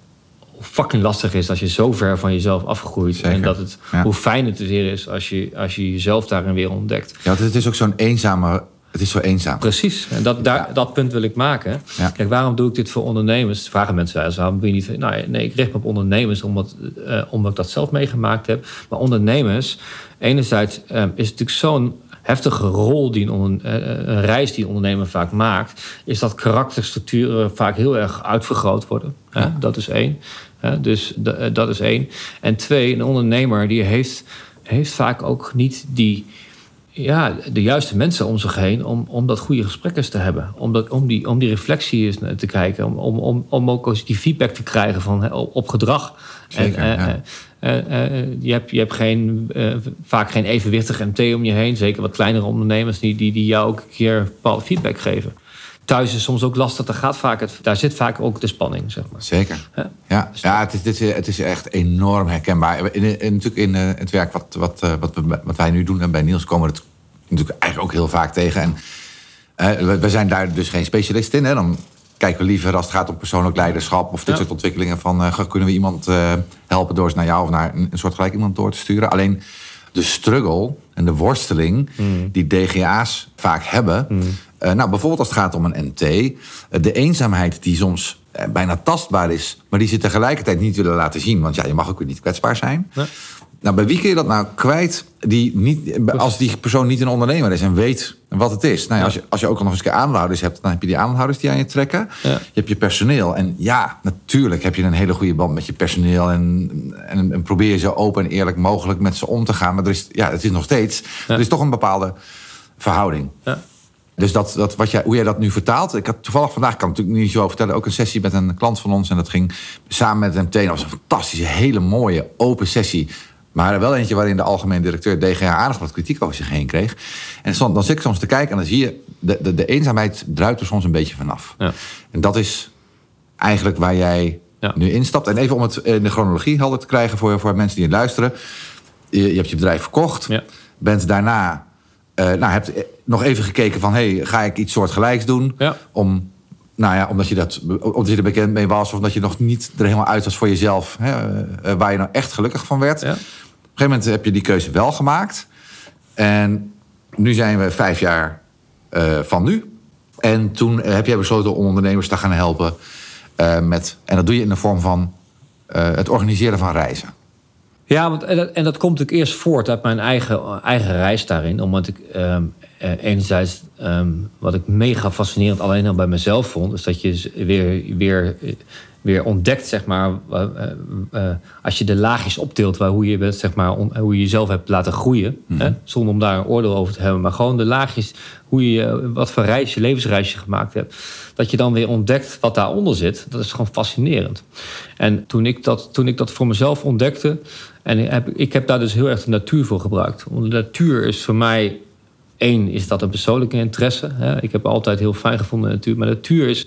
hoe fucking lastig is als je zo ver van jezelf afgroeit. Zeker. En dat het, Ja. hoe fijn het weer is als je, als je jezelf daarin weer ontdekt. Ja, het is ook zo'n eenzame Het is zo eenzaam. Precies, en dat, daar, dat punt wil ik maken. Ja. Kijk, waarom doe ik dit voor ondernemers? Vragen mensen wel eens, waarom doe je niet... Nou, nee, ik richt me op ondernemers omdat, eh, omdat ik dat zelf meegemaakt heb. Maar ondernemers, enerzijds eh, is het natuurlijk zo'n heftige rol die een, onder- eh, een reis die een ondernemer vaak maakt... is dat karakterstructuren vaak heel erg uitvergroot worden. Ja. Dat is één. Dus eh, dat is één. En twee, een ondernemer die heeft, heeft vaak ook niet die ja, de juiste mensen om zich heen om, om dat goede gesprek eens te hebben. Om, dat, om, die, om die reflectie eens te kijken. Om, om, om, om ook eens die feedback te krijgen van, hè, op, op gedrag. Zeker, en, eh, eh, eh, je hebt, je hebt geen, vaak geen evenwichtig MT om je heen. Zeker wat kleinere ondernemers die, die, die jou ook een keer bepaalde feedback geven. Thuis is soms ook lastig. Daar, gaat vaak het, daar zit vaak ook de spanning, zeg maar. Zeker. Ja. Ja, ja het, is, dit is, het is echt enorm herkenbaar. In, in, natuurlijk in eh, het werk wat, wat, eh, wat, we, wat wij nu doen en bij Niels komen we het natuurlijk eigenlijk ook heel vaak tegen. En eh, we, we zijn daar dus geen specialist in. Hè. Dan kijken we liever als het gaat om persoonlijk leiderschap of dit Ja. soort ontwikkelingen van kunnen we iemand helpen door ze naar jou of naar een, soort gelijk iemand door te sturen. Alleen de struggle en de worsteling die DGA's vaak hebben. eh, nou, bijvoorbeeld als het gaat om een MT. eh, de eenzaamheid die soms eh, bijna tastbaar is, maar die ze tegelijkertijd niet willen laten zien. Want ja, je mag ook weer niet kwetsbaar zijn. Nee. Nou, bij wie kun je dat nou kwijt die niet, als die persoon niet een ondernemer is en weet wat het is? Nou ja, als, je, als je ook nog eens een keer aandeelhouders hebt, dan heb je die aandeelhouders die aan je trekken. Ja. Je hebt je personeel. En ja, natuurlijk heb je een hele goede band met je personeel. En, en, en probeer je zo open en eerlijk mogelijk met ze om te gaan. Maar er is, ja, het is nog steeds. Ja. Er is toch een bepaalde verhouding. Ja. Dus dat, dat, wat jij, hoe jij dat nu vertaalt. Ik had toevallig vandaag, ik kan het natuurlijk niet zo vertellen, ook een sessie met een klant van ons. En dat ging samen met hem. Dat was een fantastische, hele mooie, open sessie. Maar wel eentje waarin de algemeen directeur DGA aardig wat kritiek over zich heen kreeg. En dan zit ik soms te kijken en dan zie je, de, de, de eenzaamheid druipt er soms een beetje vanaf. Ja. En dat is eigenlijk waar jij Ja. nu instapt. En even om het in de chronologie helder te krijgen voor, voor mensen die het luisteren. Je, je hebt je bedrijf verkocht. Ja. Bent daarna, eh, nou, hebt nog even gekeken van... Hey, ga ik iets soortgelijks doen? Om, nou ja, omdat je, dat, omdat je er bekend mee was... of omdat je nog niet er helemaal uit was voor jezelf... Hè, eh, waar je nou echt gelukkig van werd. Ja. Een gegeven moment heb je die keuze wel gemaakt. En nu zijn we vijf jaar eh, van nu. En toen heb jij besloten om ondernemers te gaan helpen eh, met... en dat doe je in de vorm van eh, het organiseren van reizen. Ja, want, en, dat, komt natuurlijk eerst voort uit mijn eigen, eigen reis daarin. Omdat ik ehm, eh, enerzijds, ehm, wat ik mega fascinerend alleen al bij mezelf vond... is dat je weer, weer, weer ontdekt, zeg maar... eh, eh, eh, als je de laagjes optilt, waar, hoe, je, bent, zeg maar, on- hoe je jezelf hebt laten groeien... hè, zonder om daar een oordeel over te hebben... maar gewoon de laagjes, hoe je, wat voor reis, je levensreis je gemaakt hebt... dat je dan weer ontdekt wat daaronder zit. Dat is gewoon fascinerend. En toen ik dat, toen ik dat voor mezelf ontdekte... En ik heb, ik heb daar dus heel erg de natuur voor gebruikt. Want de natuur is voor mij... één, is dat een persoonlijke interesse. Hè? Ik heb altijd heel fijn gevonden de natuur. Maar natuur is,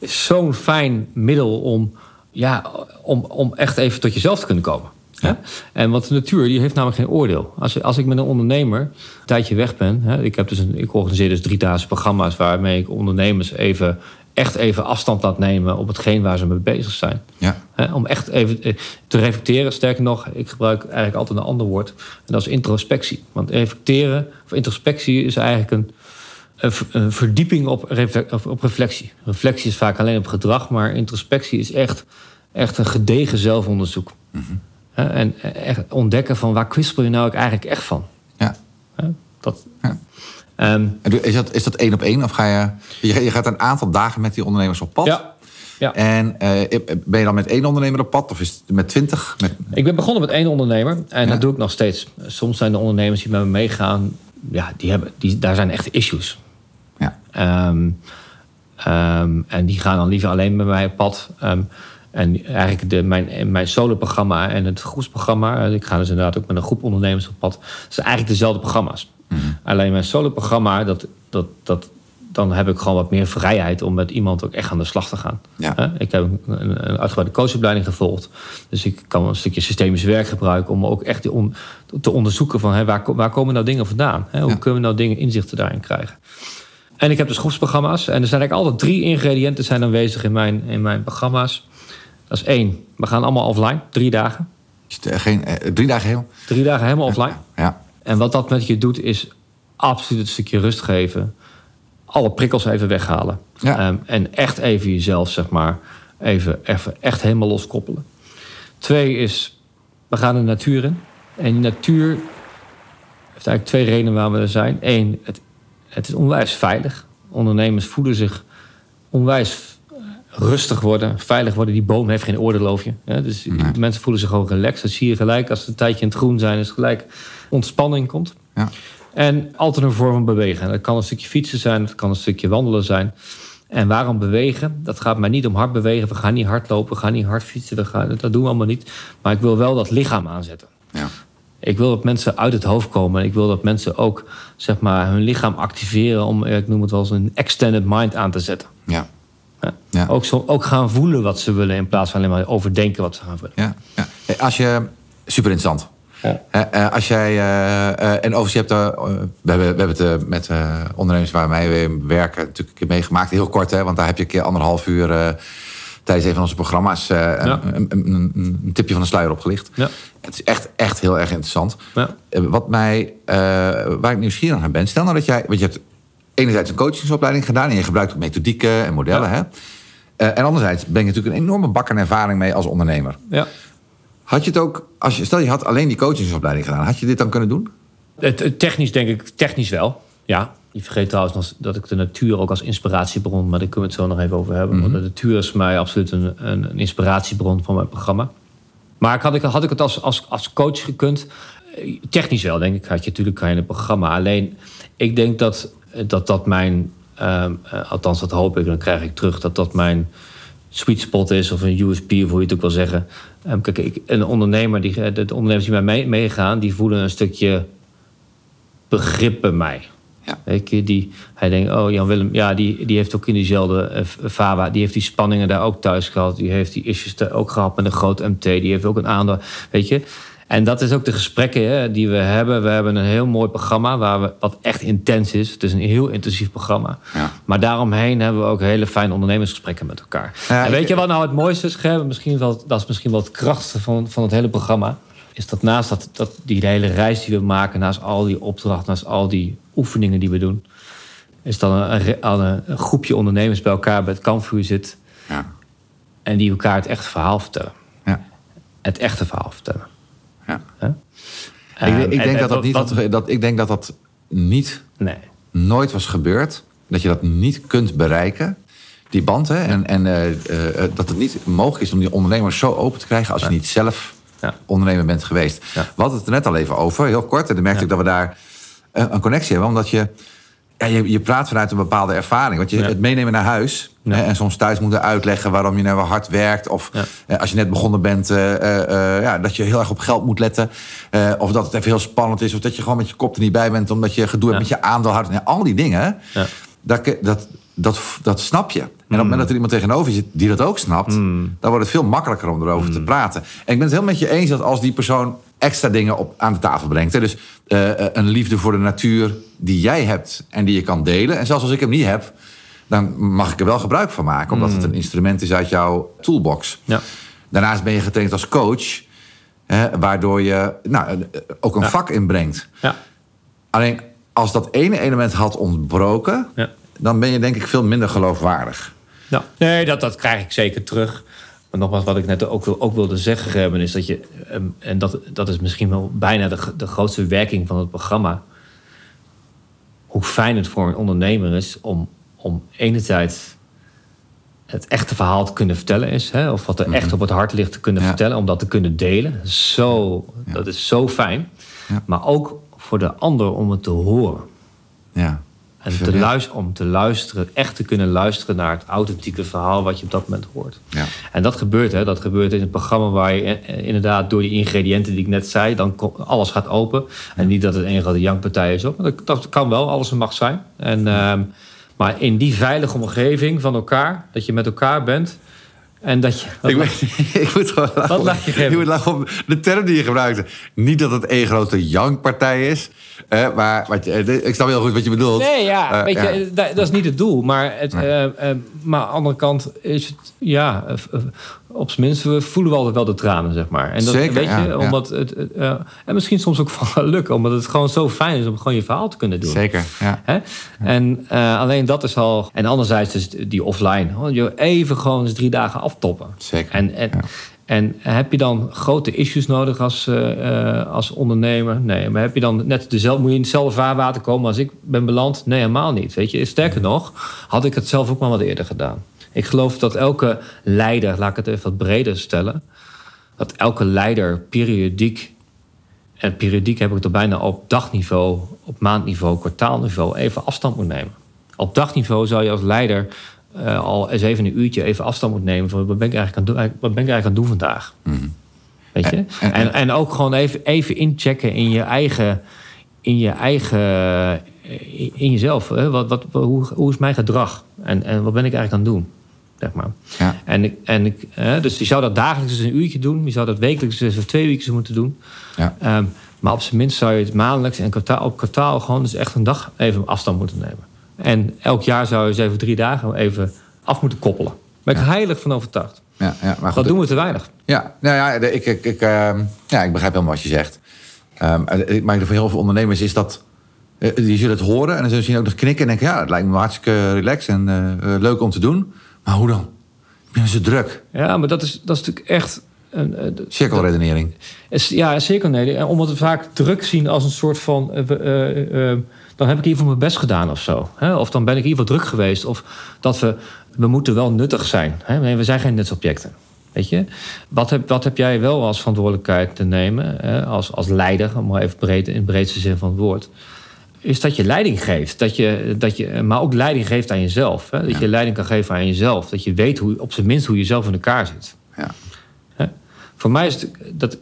is zo'n fijn middel om, ja, om, om echt even tot jezelf te kunnen komen. En want de natuur die heeft namelijk geen oordeel. Als, als ik met een ondernemer een tijdje weg ben... Hè, ik, heb dus een, ik organiseer dus driedaagse programma's... waarmee ik ondernemers even, echt even afstand laat nemen... op hetgeen waar ze mee bezig zijn. Ja. Hè, om echt even eh, te reflecteren. Sterker nog, ik gebruik eigenlijk altijd een ander woord. En dat is introspectie. Want reflecteren of introspectie is eigenlijk een, een, ver- een verdieping op, op reflectie. Reflectie is vaak alleen op gedrag, maar introspectie is echt, echt een gedegen zelfonderzoek. Hè, en echt ontdekken van waar kwispel je nou eigenlijk echt van. ja. Dat, Ja. Ehm, Is dat, is dat één op één? Of ga je, je, ga- je gaat een aantal dagen met die ondernemers op pad? ja, ja. En eh, ben je dan met één ondernemer op pad? Of is het met twintig? Met... Ik ben begonnen met één ondernemer en Ja. dat doe ik nog steeds. Soms zijn de ondernemers die met me meegaan, ja, die hebben, die, daar zijn echt issues. Ja. Ehm, ehm, en die gaan dan liever alleen met mij op pad. Ehm, en eigenlijk de, mijn, mijn solo-programma en het groepsprogramma... eh, ik ga dus inderdaad ook met een groep ondernemers op pad... dat zijn eigenlijk dezelfde programma's. Alleen mijn solo-programma, dat, dat, dat, dan heb ik gewoon wat meer vrijheid... om met iemand ook echt aan de slag te gaan. Ja. Ik heb een, een, uitgebreide coachopleiding gevolgd. Dus ik kan een stukje systemisch werk gebruiken... om ook echt te onderzoeken van... Hè, waar, waar komen nou dingen vandaan? Hè? Hoe Ja. kunnen we nou dingen, inzichten daarin krijgen? En ik heb dus groepsprogramma's. En er zijn eigenlijk altijd drie ingrediënten zijn aanwezig in mijn, in mijn programma's. Dat is één, we gaan allemaal offline. Drie dagen. Eh, geen, eh, drie dagen heel? Drie dagen helemaal offline. Ja. En wat dat met je doet, is absoluut een stukje rust geven. alle prikkels even weghalen. Ja. Ehm, en echt even jezelf, zeg maar, even, even echt helemaal loskoppelen. Twee is, we gaan de natuur in. En die natuur heeft eigenlijk twee redenen waarom we er zijn. Eén, het, het is onwijs veilig. Ondernemers voelen zich onwijs rustig worden, veilig worden. Die boom heeft geen oordeelloofje. Ja, dus Nee. mensen voelen zich gewoon relaxed. Dat zie je gelijk als ze een tijdje in het groen zijn, is gelijk ontspanning komt. Ja. En altijd een vorm van bewegen. Dat kan een stukje fietsen zijn, dat kan een stukje wandelen zijn. En waarom bewegen? Dat gaat mij niet om hard bewegen. We gaan niet hard lopen, we gaan niet hard fietsen. We gaan, dat doen we allemaal niet. Maar ik wil wel dat lichaam aanzetten. Ja. Ik wil dat mensen uit het hoofd komen. Ik wil dat mensen ook zeg maar, hun lichaam activeren om, ik noem het wel eens, een extended mind aan te zetten. Ja. Ja. Ja. Ook, zo, ook gaan voelen wat ze willen in plaats van alleen maar overdenken wat ze gaan willen. Ja, ja. Hey, Als je, super interessant. Ja. Eh, eh, als jij, eh, eh, en overigens, je hebt, eh, we, hebben, we hebben het eh, met eh, ondernemers waarmee we werken natuurlijk een keer meegemaakt. Heel kort, hè, want daar heb je een keer anderhalf uur eh, tijdens een van onze programma's eh, Ja. een, een, een, een tipje van de sluier opgelicht. Ja. Het is echt, echt heel erg interessant. Ja. Eh, Wat mij, eh, waar ik nieuwsgierig naar ben, stel nou dat jij, want je hebt enerzijds een coachingsopleiding gedaan en je gebruikt ook methodieken en modellen. Hè? En anderzijds ben je natuurlijk een enorme bak aan ervaring mee als ondernemer. Ja. Had je het ook, als je, stel je had alleen die coachingsopleiding gedaan, had je dit dan kunnen doen? Technisch denk ik, technisch wel. Ja. Je vergeet trouwens nog dat ik de natuur ook als inspiratiebron, maar daar kunnen we het zo nog even over hebben. Want de natuur is mij absoluut een, een, een inspiratiebron van mijn programma. Maar had ik, had ik het als, als, als coach gekund? Technisch wel, denk ik. Had je natuurlijk kan je een programma. Alleen, ik denk dat dat, dat mijn, ehm, eh, althans dat hoop ik, dan krijg ik terug, dat dat mijn sweet spot is, of een USP, of hoe je het ook wil zeggen. Ehm, kijk, ik, een ondernemer, die, de, de ondernemers die mij mee- meegaan, die voelen een stukje begrip bij mij. Ja. Die, hij denkt, oh Jan Willem, ja, die, die heeft ook in diezelfde eh, fava, die heeft die spanningen daar ook thuis gehad. Die heeft die issues daar ook gehad met een groot MT. Die heeft ook een aantal, weet je. En dat is ook de gesprekken hè, die we hebben. We hebben een heel mooi programma waar we, wat echt intens is. Het is een heel intensief programma. Ja. Maar daaromheen hebben we ook hele fijne ondernemersgesprekken met elkaar. Ja, en weet ik- je wat nou het mooiste is? Misschien wel, dat is misschien wel het krachtigste van, van het hele programma. Is dat naast dat, dat, die hele reis die we maken, naast al die opdrachten, naast al die oefeningen die we doen, is dan een, een, groepje ondernemers bij elkaar bij het kampvuur zit Ja. en die elkaar het echte verhaal vertellen. ja. Het echte verhaal vertellen. ja. Ik, ik, denk en- dat dat niet dat, ik denk dat dat niet, Nee. nooit was gebeurd. Dat je dat niet kunt bereiken. Die band, hè? En, en eh, eh, dat het niet mogelijk is om die ondernemers zo open te krijgen als je niet zelf Ja. ondernemer bent geweest. Ja. We hadden het er net al even over, heel kort. En dan merkte ik dat we daar eh, een connectie hebben. Omdat je, ja, je, je praat vanuit een bepaalde ervaring. Want je het meenemen naar huis. Hè, en soms thuis moeten uitleggen waarom je nou weer hard werkt. Of eh, als je net begonnen bent, eh, ja, dat je heel erg op geld moet letten. Of dat het even heel spannend is. Of dat je gewoon met je kop er niet bij bent. Omdat je gedoe hebt met je aandeelhouders. Ja, al die dingen. Ja. Dat, dat, dat, dat snap je. En op het moment dat er iemand tegenover zit die dat ook snapt, dan wordt het veel makkelijker om erover te praten. En ik ben het heel met je eens dat als die persoon extra dingen op, aan de tafel brengt. Hè, dus eh, een liefde voor de natuur die jij hebt en die je kan delen. En zelfs als ik hem niet heb, dan mag ik er wel gebruik van maken. Omdat het een instrument is uit jouw toolbox. Ja. Daarnaast ben je getraind als coach. Hè, waardoor je nou, eh, ook een Ja. vak inbrengt. Ja. Alleen als dat ene element had ontbroken, Ja. Dan ben je denk ik veel minder geloofwaardig. Ja. Nee, dat, dat krijg ik zeker terug. Maar nogmaals, wat ik net ook, wil- ook wilde zeggen, hebben, is dat je, ehm, en dat, dat is misschien wel bijna de, de grootste werking van het programma. Hoe fijn het voor een ondernemer is om, om enerzijds het echte verhaal te kunnen vertellen is. Hè, of wat er echt op het hart ligt te kunnen Ja. vertellen, om dat te kunnen delen. Zo, Dat is zo fijn. Ja. Maar ook voor de ander om het te horen. Ja. En te luisteren, om te luisteren, echt te kunnen luisteren naar het authentieke verhaal wat je op dat moment hoort. Ja. En dat gebeurt, hè? dat gebeurt in een programma waar je eh, inderdaad door die ingrediënten die ik net zei, dan alles gaat open. En niet dat het een grote jankpartij is, hoor. maar dat, dat kan wel, alles mag zijn. En, ehm, maar in die veilige omgeving van elkaar, dat je met elkaar bent en dat je. Ik, ben- ik moet gewoon lachen. Wat lach je? Ik moet lachen de term die je gebruikte. Niet dat het één grote jankpartij is. Maar wat je, eh, ik snap heel goed wat je bedoelt. Nee, ja, Eh, weet ja. je, dat, dat is niet het doel. Maar, het, Nee. eh, eh, maar aan de andere kant is het, ja, eh, eh, op zijn minst we voelen we altijd wel de tranen, zeg maar. En dat, Zeker, weet je, ja, omdat het, het, eh, en misschien soms ook van geluk, omdat het gewoon zo fijn is om gewoon je verhaal te kunnen doen. Zeker, ja. Hè? En eh, alleen dat is al. En anderzijds dus die offline. Je even gewoon eens drie dagen aftoppen. Zeker. En, en, en heb je dan grote issues nodig als, eh, als ondernemer? Nee. Maar heb je dan net dezelfde, moet je in hetzelfde vaarwater komen als ik ben beland? Nee, helemaal niet. Weet je, sterker nog, had ik het zelf ook maar wat eerder gedaan. Ik geloof dat elke leider, laat ik het even wat breder stellen, dat elke leider periodiek, en periodiek heb ik het er bijna op dagniveau, op maandniveau, kwartaalniveau, even afstand moet nemen. Op dagniveau zou je als leider eh, al eens even een uurtje even afstand moeten nemen van wat ben ik eigenlijk aan, doen, wat ben ik eigenlijk aan het doen vandaag. Weet je? En- en- En, en ook gewoon even, even inchecken in je eigen, in je eigen, eh, in jezelf. Hè? Wat, wat, hoe, hoe is mijn gedrag? En, en wat ben ik eigenlijk aan het doen? Zeg maar. Ja. En ik, en ik, dus je zou dat dagelijks eens een uurtje doen. Je zou dat wekelijks eens of twee uurtjes moeten doen. Ja. Ehm, maar op zijn minst zou je het maandelijks en kwartaal, op kwartaal gewoon dus echt een dag even afstand moeten nemen. En elk jaar zou je eens even drie dagen even af moeten koppelen. Daar ben ik heilig van overtuigd. Ja, ja, maar goed, Dat doen we te weinig. Ja, nou ja, ik, ik, ik, ehm, ja, ik begrijp helemaal wat je zegt. Eh, maar voor heel veel ondernemers is dat... eh, die zullen het horen en dan zullen ze ook nog knikken... en denken, ja, het lijkt me hartstikke relaxed en eh, leuk om te doen. Maar hoe dan? Ik ben zo druk. Ja, maar dat is, dat is natuurlijk echt... Een, eh, Cirkelredenering. Ja, zeker nee. En Omdat we vaak druk zien als een soort van... eh, eh, dan heb ik in ieder geval mijn best gedaan of zo. Hè? Of dan ben ik in ieder geval druk geweest. Of dat we... We moeten wel nuttig zijn. Hè? Nee, we zijn geen nutsobjecten. Weet je? Wat heb, wat heb jij wel als verantwoordelijkheid te nemen? Hè? Als, als leider, om maar even breed, in de breedste zin van het woord. Is dat je leiding geeft. Dat je, dat je, maar ook leiding geeft aan jezelf. Hè? Dat je leiding kan geven aan jezelf. Dat je weet hoe, op zijn minst hoe je zelf in elkaar zit. Ja. Hè? Voor mij is het dat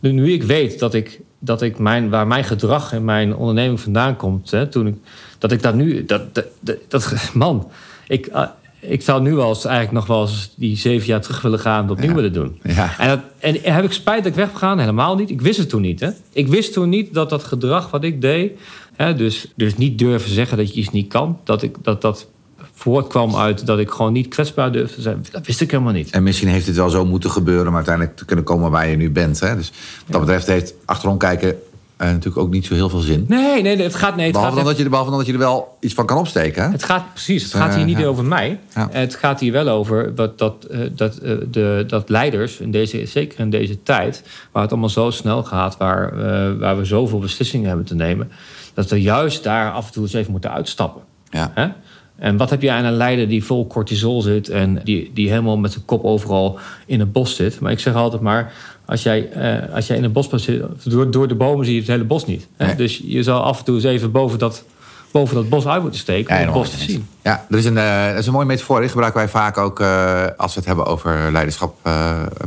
nu ik weet dat ik, dat ik mijn, waar mijn gedrag en mijn onderneming vandaan komt, hè, toen ik, dat ik dat nu, dat, dat, man, ik, ah, ik zou nu eens eigenlijk nog wel eens die zeven jaar terug willen gaan en opnieuw Ja. willen doen. Ja. En, dat, en heb ik spijt dat ik weg ben gegaan? Helemaal niet. Ik wist het toen niet. Hè? Ik wist toen niet dat dat gedrag wat ik deed, hè, dus, dus niet durven zeggen dat je iets niet kan, dat ik, dat, dat voortkwam uit dat ik gewoon niet kwetsbaar durfde te zijn. Dat wist ik helemaal niet. En misschien heeft het wel zo moeten gebeuren... om uiteindelijk te kunnen komen waar je nu bent. Hè? Dus wat dat betreft heeft achterom kijken... eh, natuurlijk ook niet zo heel veel zin. Nee, nee, het gaat, nee, het Behalve gaat dan, dat je, er- behalve dan dat je er wel iets van kan opsteken. Hè? Het gaat precies. Het gaat hier Eh, niet over mij. Ja. Het gaat hier wel over wat, dat, eh, dat, de, dat leiders, in deze, zeker in deze tijd, waar het allemaal zo snel gaat, waar, waar we zoveel beslissingen hebben te nemen, dat we juist daar af en toe eens even moeten uitstappen. Ja. Hè? En wat heb je aan een leider die vol cortisol zit en die, die helemaal met zijn kop overal in het bos zit? Maar ik zeg altijd maar, als jij, eh, als jij in het bos zit, door, door de bomen zie je het hele bos niet. Hè? Nee. Dus je zal af en toe eens even boven dat, boven dat bos uit moeten steken om het bos te zien. Ja, er is een, dat is een mooie metafoor. Die gebruiken wij vaak ook eh, als we het hebben over leiderschap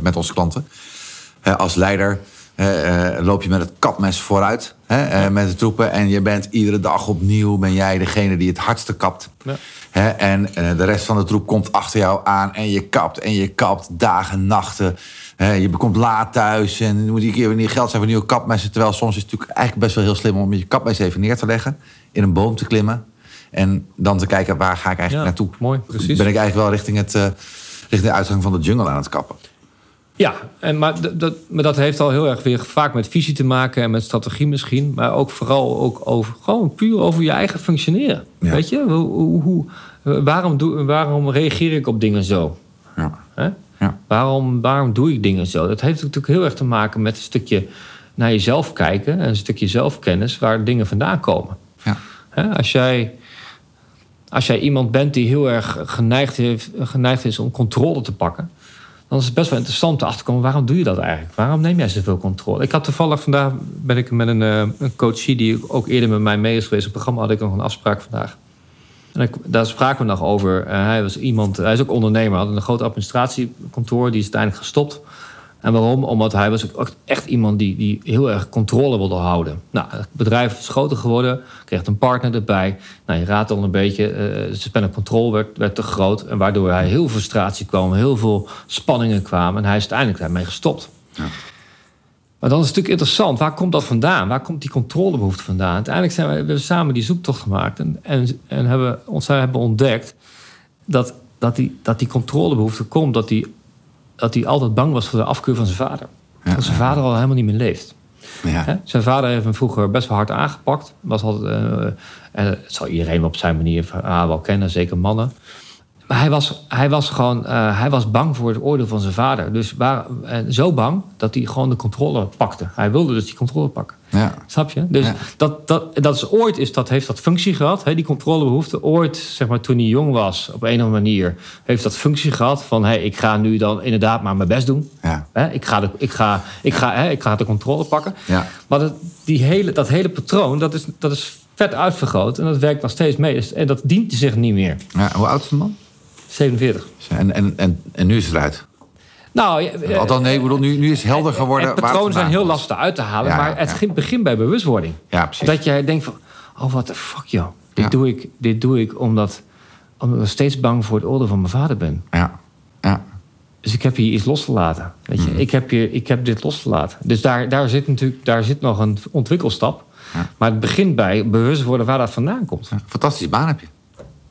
met onze klanten. Als leider loop je met het kapmes vooruit hè, met de troepen. En je bent iedere dag opnieuw ben jij degene die het hardste kapt. Ja. En de rest van de troep komt achter jou aan en je kapt en je kapt dagen, nachten. Je komt laat thuis en dan moet je keer weer niet geld zijn voor nieuwe kapmessen. Terwijl soms is het natuurlijk eigenlijk best wel heel slim om je kapmes even neer te leggen. In een boom te klimmen. En dan te kijken waar ga ik eigenlijk Ja, naartoe. mooi, precies. Ben ik eigenlijk wel richting, het, eh, richting de uitgang van de jungle aan het kappen. Ja, en, maar, dat, maar dat heeft al heel erg weer vaak met visie te maken en met strategie misschien. Maar ook vooral ook over, gewoon puur over je eigen functioneren. Ja. Weet je, hoe, hoe, waarom, doe, waarom reageer ik op dingen zo? Ja. Ja. Waarom, waarom doe ik dingen zo? Dat heeft natuurlijk heel erg te maken met een stukje naar jezelf kijken en een stukje zelfkennis waar dingen vandaan komen. Ja. Als jij, als jij iemand bent die heel erg geneigd, heeft, geneigd is om controle te pakken, dan is het best wel interessant te achterkomen waarom doe je dat eigenlijk? Waarom neem jij zoveel controle? Ik had toevallig vandaag ben ik met een, eh, een coachie die ook eerder met mij mee is geweest. Op het programma had ik nog een afspraak vandaag. Daar spraken we nog over. Eh, hij was iemand, hij is ook ondernemer, had een groot administratiekantoor, die is uiteindelijk gestopt. En waarom? Omdat hij was ook echt iemand die, die heel erg controle wilde houden. Nou, het bedrijf is groter geworden, kreeg een partner erbij. Nou, je raadt al een beetje, de span of werd, werd te groot. En waardoor hij heel veel frustratie kwam, heel veel spanningen kwamen. En hij is uiteindelijk daarmee gestopt. Maar dan is het natuurlijk interessant, waar komt dat vandaan? Waar komt die controlebehoefte vandaan? Uiteindelijk zijn we, we hebben samen die zoektocht gemaakt en, en, en hebben, ons hebben ontdekt dat, dat, die, dat die controlebehoefte komt dat die dat hij altijd bang was voor de afkeur van zijn vader. dat zijn vader al helemaal niet meer leeft. Ja. Zijn vader heeft hem vroeger best wel hard aangepakt. Was altijd, eh, en dat zal iedereen op zijn manier ah, wel kennen, zeker mannen. Maar hij was, hij was gewoon eh, hij was bang voor het oordeel van zijn vader. Dus waar, eh, zo bang dat hij gewoon de controle pakte. Hij wilde dus die controle pakken. Ja. Snap je? Dus Ja. dat, dat, dat is ooit is dat, heeft dat functie gehad, hè, die controlebehoefte. Ooit, zeg maar, toen hij jong was, op een of andere manier, heeft dat functie gehad van hey, ik ga nu dan inderdaad maar mijn best doen. Ja. Hè, ik, ga de, ik, ga, ik, ga, hè, ik ga de controle pakken. Ja. Maar dat, die hele, dat hele patroon, dat is, dat is vet uitvergroot. En dat werkt nog steeds mee. Dus- En dat dient zich niet meer. Ja, Hoe oud is de man? 47. En, en, en, en nu is het eruit. Nou, ja, eh, Althans, nee, bedoel, nu, nu is het helder geworden. Het patronen zijn heel lastig uit te halen. Ja, maar het ja. begint bij bewustwording. Ja, precies. Dat jij denkt van, oh wat de fuck joh. Dit, Ja. doe ik, dit doe ik omdat, omdat ik steeds bang voor het oordeel van mijn vader ben. Ja. Ja. Dus ik heb hier iets losgelaten. Weet je? ik, heb hier, ik heb dit losgelaten. Dus daar, daar zit natuurlijk daar zit nog een ontwikkelstap. Maar het begint bij bewust worden waar dat vandaan komt. Fantastische baan heb je.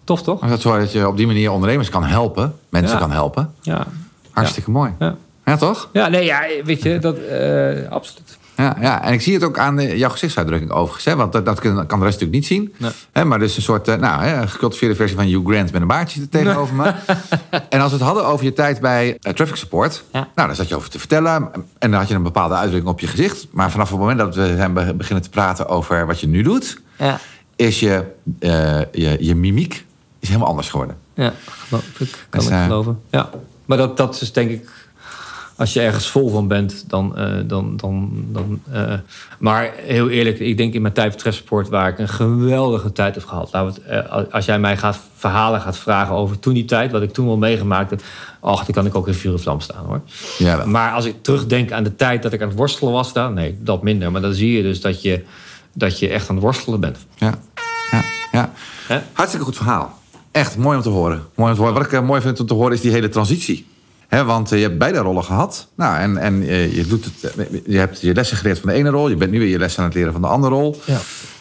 Tof toch? Dat zorgt dat je op die manier ondernemers kan helpen. Mensen Ja. kan helpen. Ja. Hartstikke mooi. Ja. Ja, toch? ja, nee, ja, weet je, dat, eh, absoluut. Ja, ja, en ik zie het ook aan jouw gezichtsuitdrukking overigens. Hè? Want dat, dat kan, de rest natuurlijk niet zien. Nee. Hè, maar dus een soort eh, nou, hè, gecultiveerde versie van Hugh Grant met een baardje er tegenover me. En als we het hadden over je tijd bij eh, Traffic Support. Ja. Nou, daar zat je over te vertellen. En dan had je een bepaalde uitdrukking op je gezicht. Maar vanaf het moment dat we zijn be- beginnen te praten over wat je nu doet... Ja. is je, je, je mimiek is helemaal anders geworden. Ja, geloof ik. Kan Dus, ik eh, geloven. Ja. Maar dat, dat is denk ik... Als je ergens vol van bent, dan... eh, dan, dan, dan eh, maar heel eerlijk, ik denk in mijn tijd voor Trefsport... waar ik een geweldige tijd heb gehad. Eh, als jij mij gaat verhalen gaat vragen over toen die tijd... wat ik toen wel meegemaakt heb... ach, dan kan ik ook in vuur en vlam staan, hoor. Ja, wel. Maar als ik terugdenk aan de tijd dat ik aan het worstelen was... dan nee, dat minder. Maar dan zie je dus dat je, dat je echt aan het worstelen bent. Ja, ja, ja. Hartstikke goed verhaal. Echt mooi om te horen. Mooi om te horen. Wat ik eh, mooi vind om te horen is die hele transitie. Hè, want eh, je hebt beide rollen gehad. Nou, en en eh, je, doet het, je hebt je lessen geleerd van de ene rol. Je bent nu weer je lessen aan het leren van de andere rol.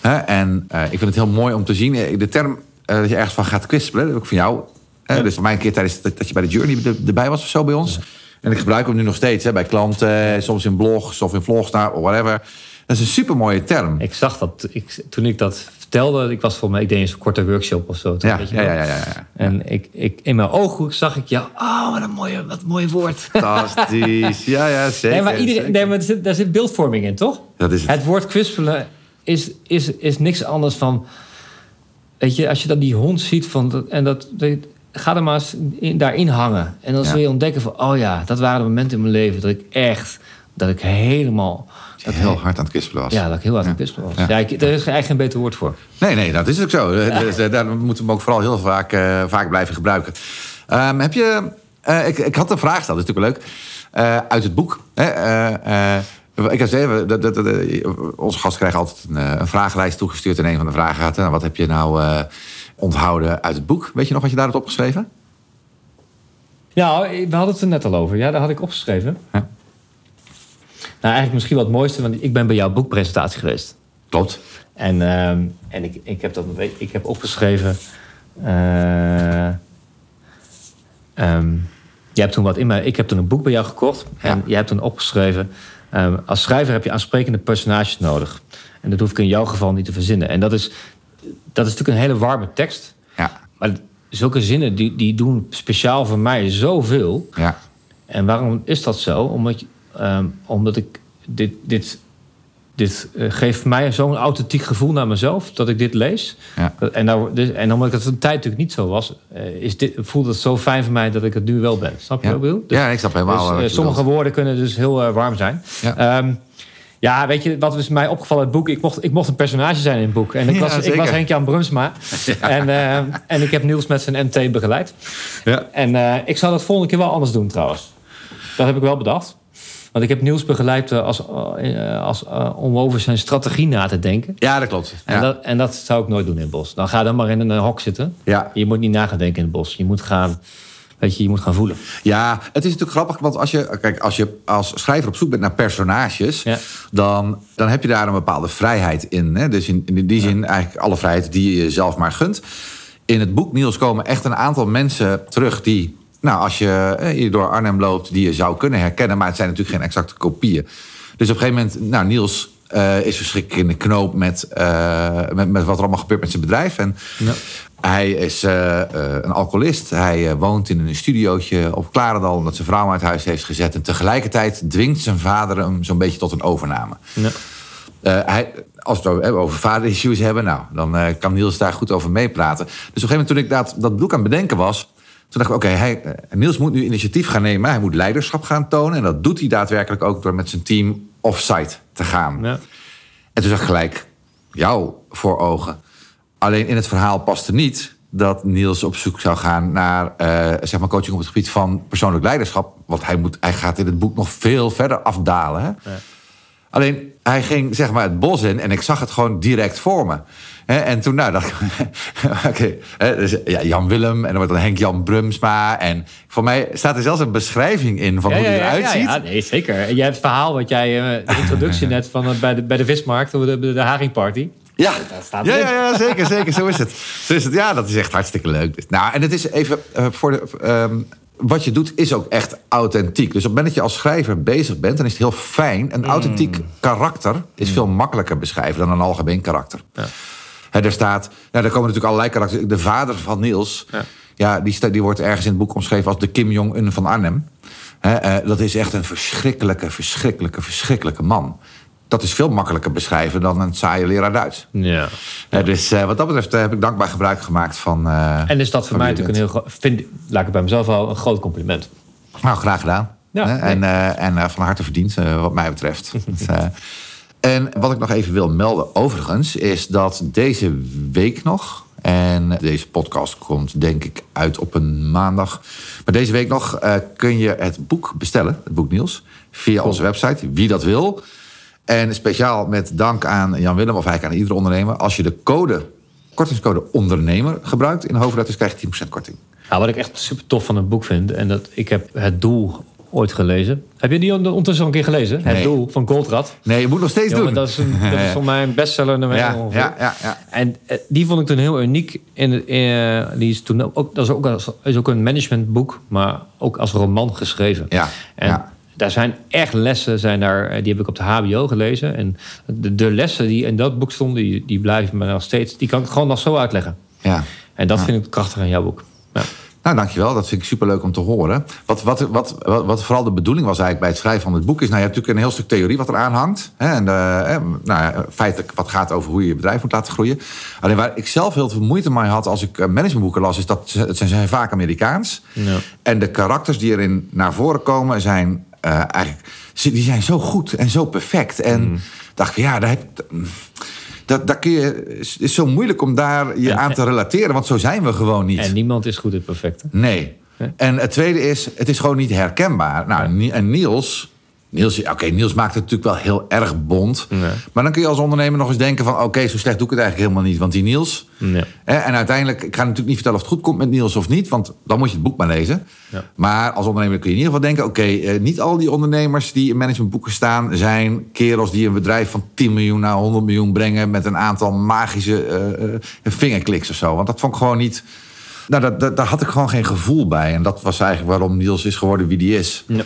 Ja. En ik vind het heel mooi om te zien. De term dat je ergens van gaat kwispelen, dat heb ik van jou. Ja. Dus voor mij een keer tijdens dat, dat je bij de Journey er- erbij was of zo bij ons. En ik gebruik hem nu nog steeds bij klanten. Soms in blogs of in vlogs daar, of whatever. Dat is een super mooie term. Ik zag dat, ik, toen ik dat vertelde... ik was voor mij, ik deed een korte workshop of zo. Ja, weet je ja, ja, ja, ja. En ik, ik, in mijn ooghoek zag ik jou. Oh, wat een mooie, wat een mooi woord. Fantastisch. Ja, ja, zeker. nee, maar iedereen, nee, maar zit, daar zit beeldvorming in, toch? Dat is het. Het woord kwispelen is, is, is niks anders van. Weet je, als je dan die hond ziet van. dat- En dat, ga er maar eens in, daarin hangen. En dan zul je ontdekken van. Oh ja, dat waren de momenten in mijn leven dat ik echt. Dat ik helemaal. Dat heel hard aan het kwispelen was. Ja, dat ik heel hard aan het kwispelen was. Ja. Ik, er is eigenlijk geen beter woord voor. Nee, nee, dat is ook zo. Dus, eh, daar moeten we hem ook vooral heel vaak, eh, vaak blijven gebruiken. Ehm, heb je... eh, ik, ik had een vraag gesteld, dat is natuurlijk leuk. Uit het boek. Hè, ik heb even, dat, dat, dat, eh, onze gast krijgt altijd een, een vragenlijst toegestuurd. En een van de vragen gaat, eh, wat heb je nou onthouden uit het boek? Weet je nog wat je daar hebt opgeschreven? Ja, we hadden het er net al over. Ja, daar had ik opgeschreven. Ja. Nou, eigenlijk misschien wat het mooiste, want ik ben bij jouw boekpresentatie geweest. Klopt. En, ehm, en ik, ik, heb dat, ik heb opgeschreven. eh, ehm, jij hebt toen wat in mij. Ik heb toen een boek bij jou gekocht. En Ja. jij hebt toen opgeschreven. ehm, als schrijver heb je aansprekende personages nodig. En dat hoef ik in jouw geval niet te verzinnen. En dat is, dat is natuurlijk een hele warme tekst. Ja, Maar zulke zinnen die, die doen speciaal voor mij zoveel. ja, En waarom is dat zo? Omdat, je- ehm, omdat ik dit, dit, dit eh, geeft mij zo'n authentiek gevoel naar mezelf dat ik dit lees. ja. En, nou, dus, en omdat het een tijd natuurlijk niet zo was, eh, is dit, voelt het zo fijn voor mij dat ik het nu wel ben. Snap je Ja. wat ik? Dus, ja, ik snap helemaal dus, eh, sommige woorden kunnen dus heel warm zijn. Ja. Ehm, ja, weet je, wat is mij opgevallen in het boek? Ik mocht, ik mocht een personage zijn in het boek. En ik Ja, was, ik zeker. was Henk-Jan Brumsma. En, en ik heb Niels met zijn MT begeleid. Ja. En ik zou dat volgende keer wel anders doen trouwens. Dat heb ik wel bedacht. Want ik heb Niels begeleid eh, als, eh, als, eh, om over zijn strategie na te denken. ja, dat klopt. En, dat, en dat zou ik nooit doen in het bos. Dan ga dan maar in een hok zitten. Ja. Je moet niet na gaan denken in het bos. Je moet gaan, weet je, je moet gaan voelen. Ja, het is natuurlijk grappig, want als je, kijk, als je als schrijver op zoek bent naar personages, Ja. dan, dan heb je daar een bepaalde vrijheid in. Hè? Dus in, in die zin eigenlijk alle vrijheid die je jezelf maar gunt. In het boek Niels komen echt een aantal mensen terug die nou, als je eh, hier door Arnhem loopt, die je zou kunnen herkennen. Maar het zijn natuurlijk geen exacte kopieën. Dus op een gegeven moment, nou, Niels eh, is verschrikkelijk in de knoop met, eh, met, met wat er allemaal gebeurt met zijn bedrijf. En Ja. hij is een alcoholist. Hij woont in een studiootje op Klarendal... omdat zijn vrouw hem uit huis heeft gezet. En tegelijkertijd dwingt zijn vader hem zo'n beetje tot een overname. Ja. Hij, als we het over- over vader-issues hebben... nou, dan kan Niels daar goed over meepraten. Dus op een gegeven moment toen ik dat, dat boek aan het bedenken was... toen dacht ik, oké, hij eh, Niels moet nu initiatief gaan nemen. Hij moet leiderschap gaan tonen. En dat doet hij daadwerkelijk ook door met zijn team off-site te gaan. Ja. En toen zag ik gelijk jou voor ogen. Alleen in het verhaal paste niet dat Niels op zoek zou gaan naar eh, zeg maar coaching op het gebied van persoonlijk leiderschap. Want hij, moet, hij gaat in het boek nog veel verder afdalen. Hè? Alleen hij ging zeg maar het bos in en ik zag het gewoon direct voor me. En toen nou, dacht ik, oké, dus, ja, Jan Willem en dan wordt dan Henk Jan Brumsma. En voor mij staat er zelfs een beschrijving in van hoe hij eruit ziet. Ja, nee, zeker. En jij hebt het verhaal wat jij, eh, de introductie net van eh, bij de, bij de vismarkt, de, de, de haringparty. Ja, staat ja, ja, ja, zeker, zeker. Zo is het. Zo is het. Ja, dat is echt hartstikke leuk. Nou, en het is even eh, voor de. ehm, wat je doet is ook echt authentiek. Dus op het moment dat je als schrijver bezig bent, dan is het heel fijn. Een authentiek karakter is veel makkelijker beschrijven dan een algemeen karakter. Hè, er staat, nou, er komen natuurlijk allerlei karakters. De vader van Niels, ja. die, sta- die wordt ergens in het boek omschreven als de Kim Jong-un van Arnhem. Hè, eh, dat is echt een verschrikkelijke, verschrikkelijke, verschrikkelijke man. Dat is veel makkelijker beschrijven dan een saaie leraar Duits. Ja. Dus eh, wat dat betreft eh, heb ik dankbaar gebruik gemaakt van. En is dat voor mij natuurlijk een heel groot, vind, laat ik het bij mezelf al, een groot compliment. Nou, graag gedaan. Ja, nee. En, en van harte verdiend, wat mij betreft. Dus, en wat ik nog even wil melden, overigens, is dat deze week nog. En deze podcast komt denk ik uit op een maandag. Maar deze week nog eh, kun je het boek bestellen, het boek Niels, via onze website, wie dat wil. En speciaal met dank aan Jan Willem, of eigenlijk aan iedere ondernemer. Als je de code, kortingscode ondernemer gebruikt in hoofdletters, krijg je 10% korting. Nou, wat ik echt super tof van het boek vind, en dat ik heb het doel ooit gelezen. Heb je die ondertussen al een keer gelezen? Het doel van Goldrad. Nee, je moet nog steeds Jongen, doen. dat is, een, dat is voor mij een bestseller nummer Ja, ja, ja, ja. En eh, die vond ik toen heel uniek. In, eh, die is toen ook, dat is ook, als- is ook een managementboek, maar ook als roman geschreven. Ja, En ja. daar zijn echt lessen, zijn daar, eh, die heb ik op de HBO gelezen. En de, de lessen die in dat boek stonden, die, die blijven me nog steeds. Die kan ik gewoon nog zo uitleggen. ja. En dat vind ik krachtig aan jouw boek. Ja. Nou, dankjewel. Dat vind ik superleuk om te horen. Wat, wat, wat, wat, wat vooral de bedoeling was eigenlijk bij het schrijven van het boek... is, nou, je hebt natuurlijk een heel stuk theorie wat eraan hangt. Hè, en eh, hè, nou, feitelijk wat gaat over hoe je je bedrijf moet laten groeien. Alleen waar ik zelf heel veel moeite mee had als ik eh, managementboeken las... is dat het zijn, zijn vaak Amerikaans. Ja. En de karakters die erin naar voren komen zijn eh, eigenlijk... die zijn zo goed en zo perfect. En dacht ik, ja, daar heb, dat, daar kun je, het is zo moeilijk om daar je En- aan te relateren... want zo zijn we gewoon niet. En niemand is goed in het perfecte. Nee. En het tweede is, het is gewoon niet herkenbaar. Nou, en Niels... Niels, oké, Niels maakt het natuurlijk wel heel erg bond. Nee. Maar dan kun je als ondernemer nog eens denken van... oké, zo slecht doe ik het eigenlijk helemaal niet. Want die Niels... Nee. Hè, en uiteindelijk, ik ga natuurlijk niet vertellen of het goed komt met Niels of niet... want dan moet je het boek maar lezen. Ja. Maar als ondernemer kun je in ieder geval denken... oké, eh, niet al die ondernemers die in managementboeken staan... zijn kerels die een bedrijf van 10 miljoen naar 100 miljoen brengen... met een aantal magische eh, eh, vingerkliks of zo. Want dat vond ik gewoon niet... Nou, dat, dat, daar had ik gewoon geen gevoel bij. En dat was eigenlijk waarom Niels is geworden wie die is. Ja.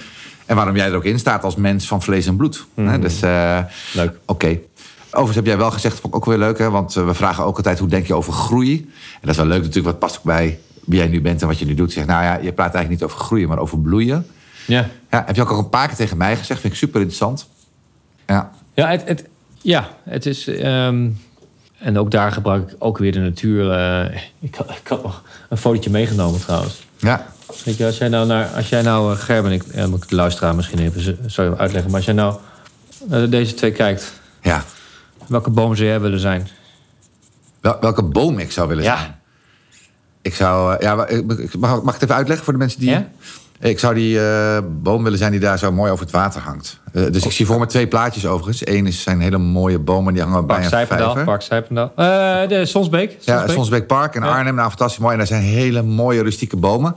En waarom jij er ook in staat als mens van vlees en bloed. Hè, Dus, eh, Leuk. Oké. Overigens heb jij wel gezegd, vond ik ook weer leuk, hè? want eh, we vragen ook altijd hoe denk je over groei. En dat is wel leuk natuurlijk, wat past ook bij wie jij nu bent en wat je nu doet. Zeg, nou ja, je praat eigenlijk niet over groeien, maar over bloeien. Ja. Ja, heb je ook al een paar keer tegen mij gezegd, vind ik super interessant. Ja, Ja, het, het, ja, het is. ehm, en ook daar gebruik ik ook weer de natuur. eh, ik, had, ik had nog een fotootje meegenomen trouwens. ja. Weet je, als jij nou naar. Als jij nou, eh, Gerben, ik eh, moet ik de luisteraar misschien even zo uitleggen. Maar als jij nou naar deze twee kijkt, ja. welke boom zou jij willen zijn? Wel- welke boom ik zou willen Ja. zijn. Ik zou, eh, ja, mag, mag ik het even uitleggen voor de mensen die... Ja? Ik zou die boom willen zijn die daar zo mooi over het water hangt. Dus ik zie voor me twee plaatjes overigens. Eén is zijn hele mooie bomen die hangen bij een Zijpendal. vijver. Park Zijpendal. De Sonsbeek. Ja, Sonsbeek. Sonsbeek Park in Ja. Arnhem. Nou, fantastisch mooi. En daar zijn hele mooie rustieke bomen.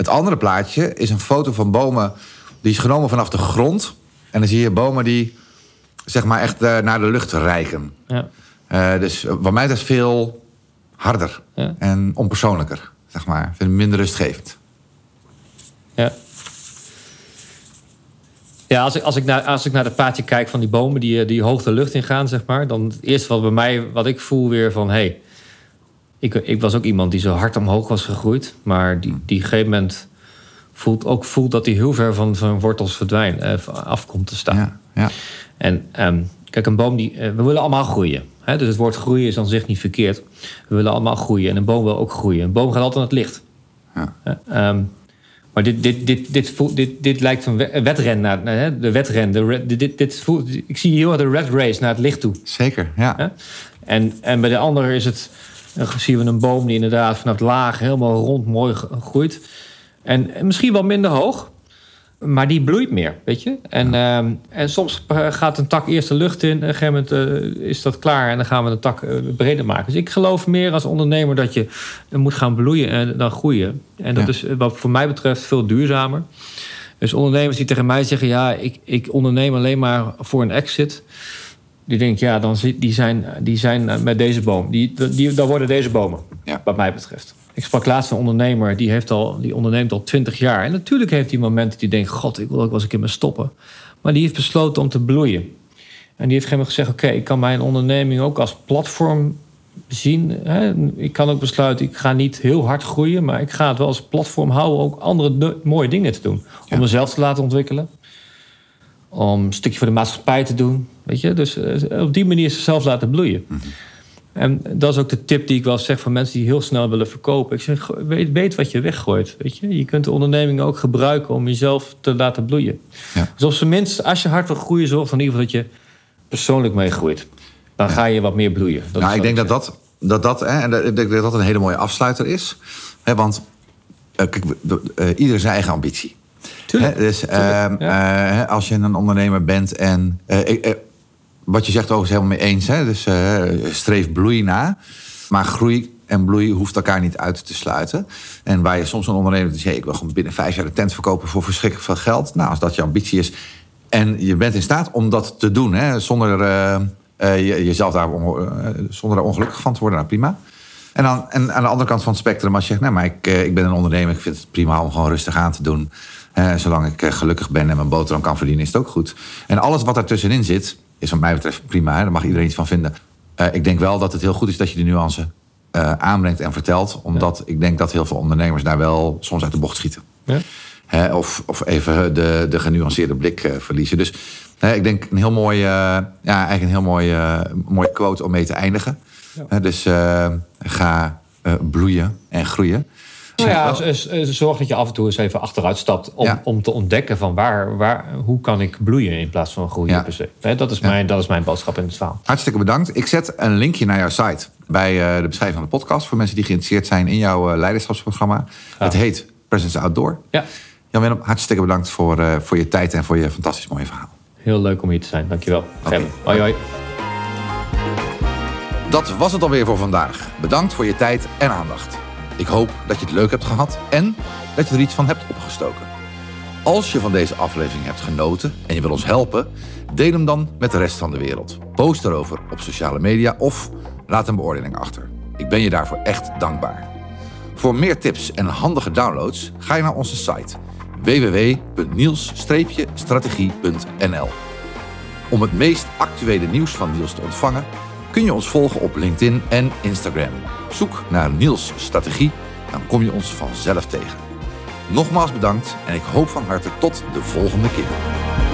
Het andere plaatje is een foto van bomen. Die is genomen vanaf de grond. En dan zie je bomen die zeg maar echt eh, naar de lucht reiken. Ja. Eh, dus voor mij dat veel harder en onpersoonlijker, zeg maar. Ik vind het minder rustgevend. Ja. Ja, als ik, als ik, naar, als ik naar dat paadje kijk van die bomen die, eh, die hoog de lucht ingaan, zeg maar, dan het eerste wat bij mij, wat ik voel weer van, hé, hey, ik, ik was ook iemand die zo hard omhoog was gegroeid. Maar die, die gegeven moment voelt ook voelt dat hij heel ver van zijn wortels verdwijnt, eh, af komt te staan. Ja, ja. En ehm, kijk, een boom die. eh, we willen allemaal groeien. Hè? Dus het woord groeien is aan zich niet verkeerd. We willen allemaal groeien. En een boom wil ook groeien. Een boom gaat altijd naar het licht. Ja. Eh, ehm, maar dit, dit, dit, dit, voelt, dit, dit lijkt een we- wedren naar hè? de wedren. De, dit, dit voelt, ik zie heel erg de red race naar het licht toe. Zeker, ja. En, en bij de andere is het, dan zien we een boom die inderdaad vanaf het laag helemaal rond mooi groeit. En, en misschien wel minder hoog, maar die bloeit meer, weet je. En, ehm, en soms eh, gaat een tak eerst de lucht in, en op een gegeven moment eh, is dat klaar en dan gaan we de tak eh, breder maken. Dus ik geloof meer als ondernemer dat je moet gaan bloeien en dan groeien. En dat Ja. is wat voor mij betreft veel duurzamer. Dus ondernemers die tegen mij zeggen: ja, ik, ik onderneem alleen maar voor een exit. Die denk ik, ja, dan zit, die, zijn, die zijn eh, met deze boom. Die, die, dan worden deze bomen, Ja. wat mij betreft. Ik sprak laatst een ondernemer, die, heeft al, die onderneemt al twintig jaar. En natuurlijk heeft hij momenten die denkt... god, ik wil ook wel eens een keer mee stoppen. Maar die heeft besloten om te bloeien. En die heeft geen gezegd... oké, ik kan mijn onderneming ook als platform zien. Hè? Ik kan ook besluiten, ik ga niet heel hard groeien... maar ik ga het wel als platform houden... om ook andere de- mooie dingen te doen. Ja. Om mezelf te laten ontwikkelen. Om een stukje voor de maatschappij te doen. Weet je? Dus eh, op die manier zichzelf laten bloeien. En dat is ook de tip die ik wel zeg van mensen die heel snel willen verkopen. Ik zeg, weet, weet wat je weggooit. Weet je? je kunt de onderneming ook gebruiken om jezelf te laten bloeien. Ja. Dus op zijn minst, als je hard wil groeien, zorg dan in ieder geval dat je persoonlijk meegroeit. Dan ga je wat meer bloeien. Dat nou, ik denk dat dat, dat, dat, hè, en dat- dat dat een hele mooie afsluiter is. Hè, want eh, kijk, eh, ieder zijn eigen ambitie. Tuurlijk, dus tuurlijk, ehm, ja. eh, als je een ondernemer bent en eh, ik- eh, wat je zegt ook is helemaal mee eens. Hè? Dus streef bloei na. Maar groei en bloei hoeft elkaar niet uit te sluiten. En waar je soms een ondernemer die zegt... ik wil gewoon binnen vijf jaar de tent verkopen voor verschrikkelijk veel geld. Nou, als dat je ambitie is en je bent in staat om dat te doen... Hè, zonder je- jezelf daar, zonder daar ongelukkig van te worden, nou prima. En, dan, en aan de andere kant van het spectrum, als je zegt... nou, maar ik, ik ben een ondernemer, ik vind het prima om gewoon rustig aan te doen... Eh, zolang ik eh, gelukkig ben en mijn boterham kan verdienen, is het ook goed. En alles wat ertussenin zit, is wat mij betreft prima. Hè? Daar mag iedereen iets van vinden. Eh, ik denk wel dat het heel goed is dat je de nuance aanbrengt en vertelt. Omdat ik denk dat heel veel ondernemers daar wel soms uit de bocht schieten. Ja. Hè, of, of even de, de genuanceerde blik verliezen. Dus hè, ik denk een heel mooi, eh, ja, eigenlijk een heel mooi, eh, mooie quote om mee te eindigen. Dus ga bloeien en groeien. Nou ja, z- z- zorg dat je af en toe eens even achteruit stapt om, Ja. om te ontdekken van waar, waar, hoe kan ik bloeien in plaats van groeien Ja. per se. Dat, is mijn, dat is mijn boodschap in het verhaal. Hartstikke bedankt. Ik zet een linkje naar jouw site bij eh, de beschrijving van de podcast. Voor mensen die geïnteresseerd zijn in jouw eh, leiderschapsprogramma. Het heet Presence Outdoor. Ja, Jan-Willem, hartstikke bedankt voor, eh, voor je tijd en voor je fantastisch mooie verhaal. heel leuk om hier te zijn. Dankjewel. Oké. Hoi hoi. Dat was het alweer voor vandaag. Bedankt voor je tijd en aandacht. Ik hoop dat je het leuk hebt gehad en dat je er iets van hebt opgestoken. Als je van deze aflevering hebt genoten en je wil ons helpen, deel hem dan met de rest van de wereld. Post erover op sociale media of laat een beoordeling achter. Ik ben je daarvoor echt dankbaar. Voor meer tips en handige downloads ga je naar onze site www.niels-strategie.nl. Om het meest actuele nieuws van Niels te ontvangen, kun je ons volgen op LinkedIn en Instagram. Zoek naar Niels Strategie, dan kom je ons vanzelf tegen. Nogmaals bedankt en ik hoop van harte tot de volgende keer.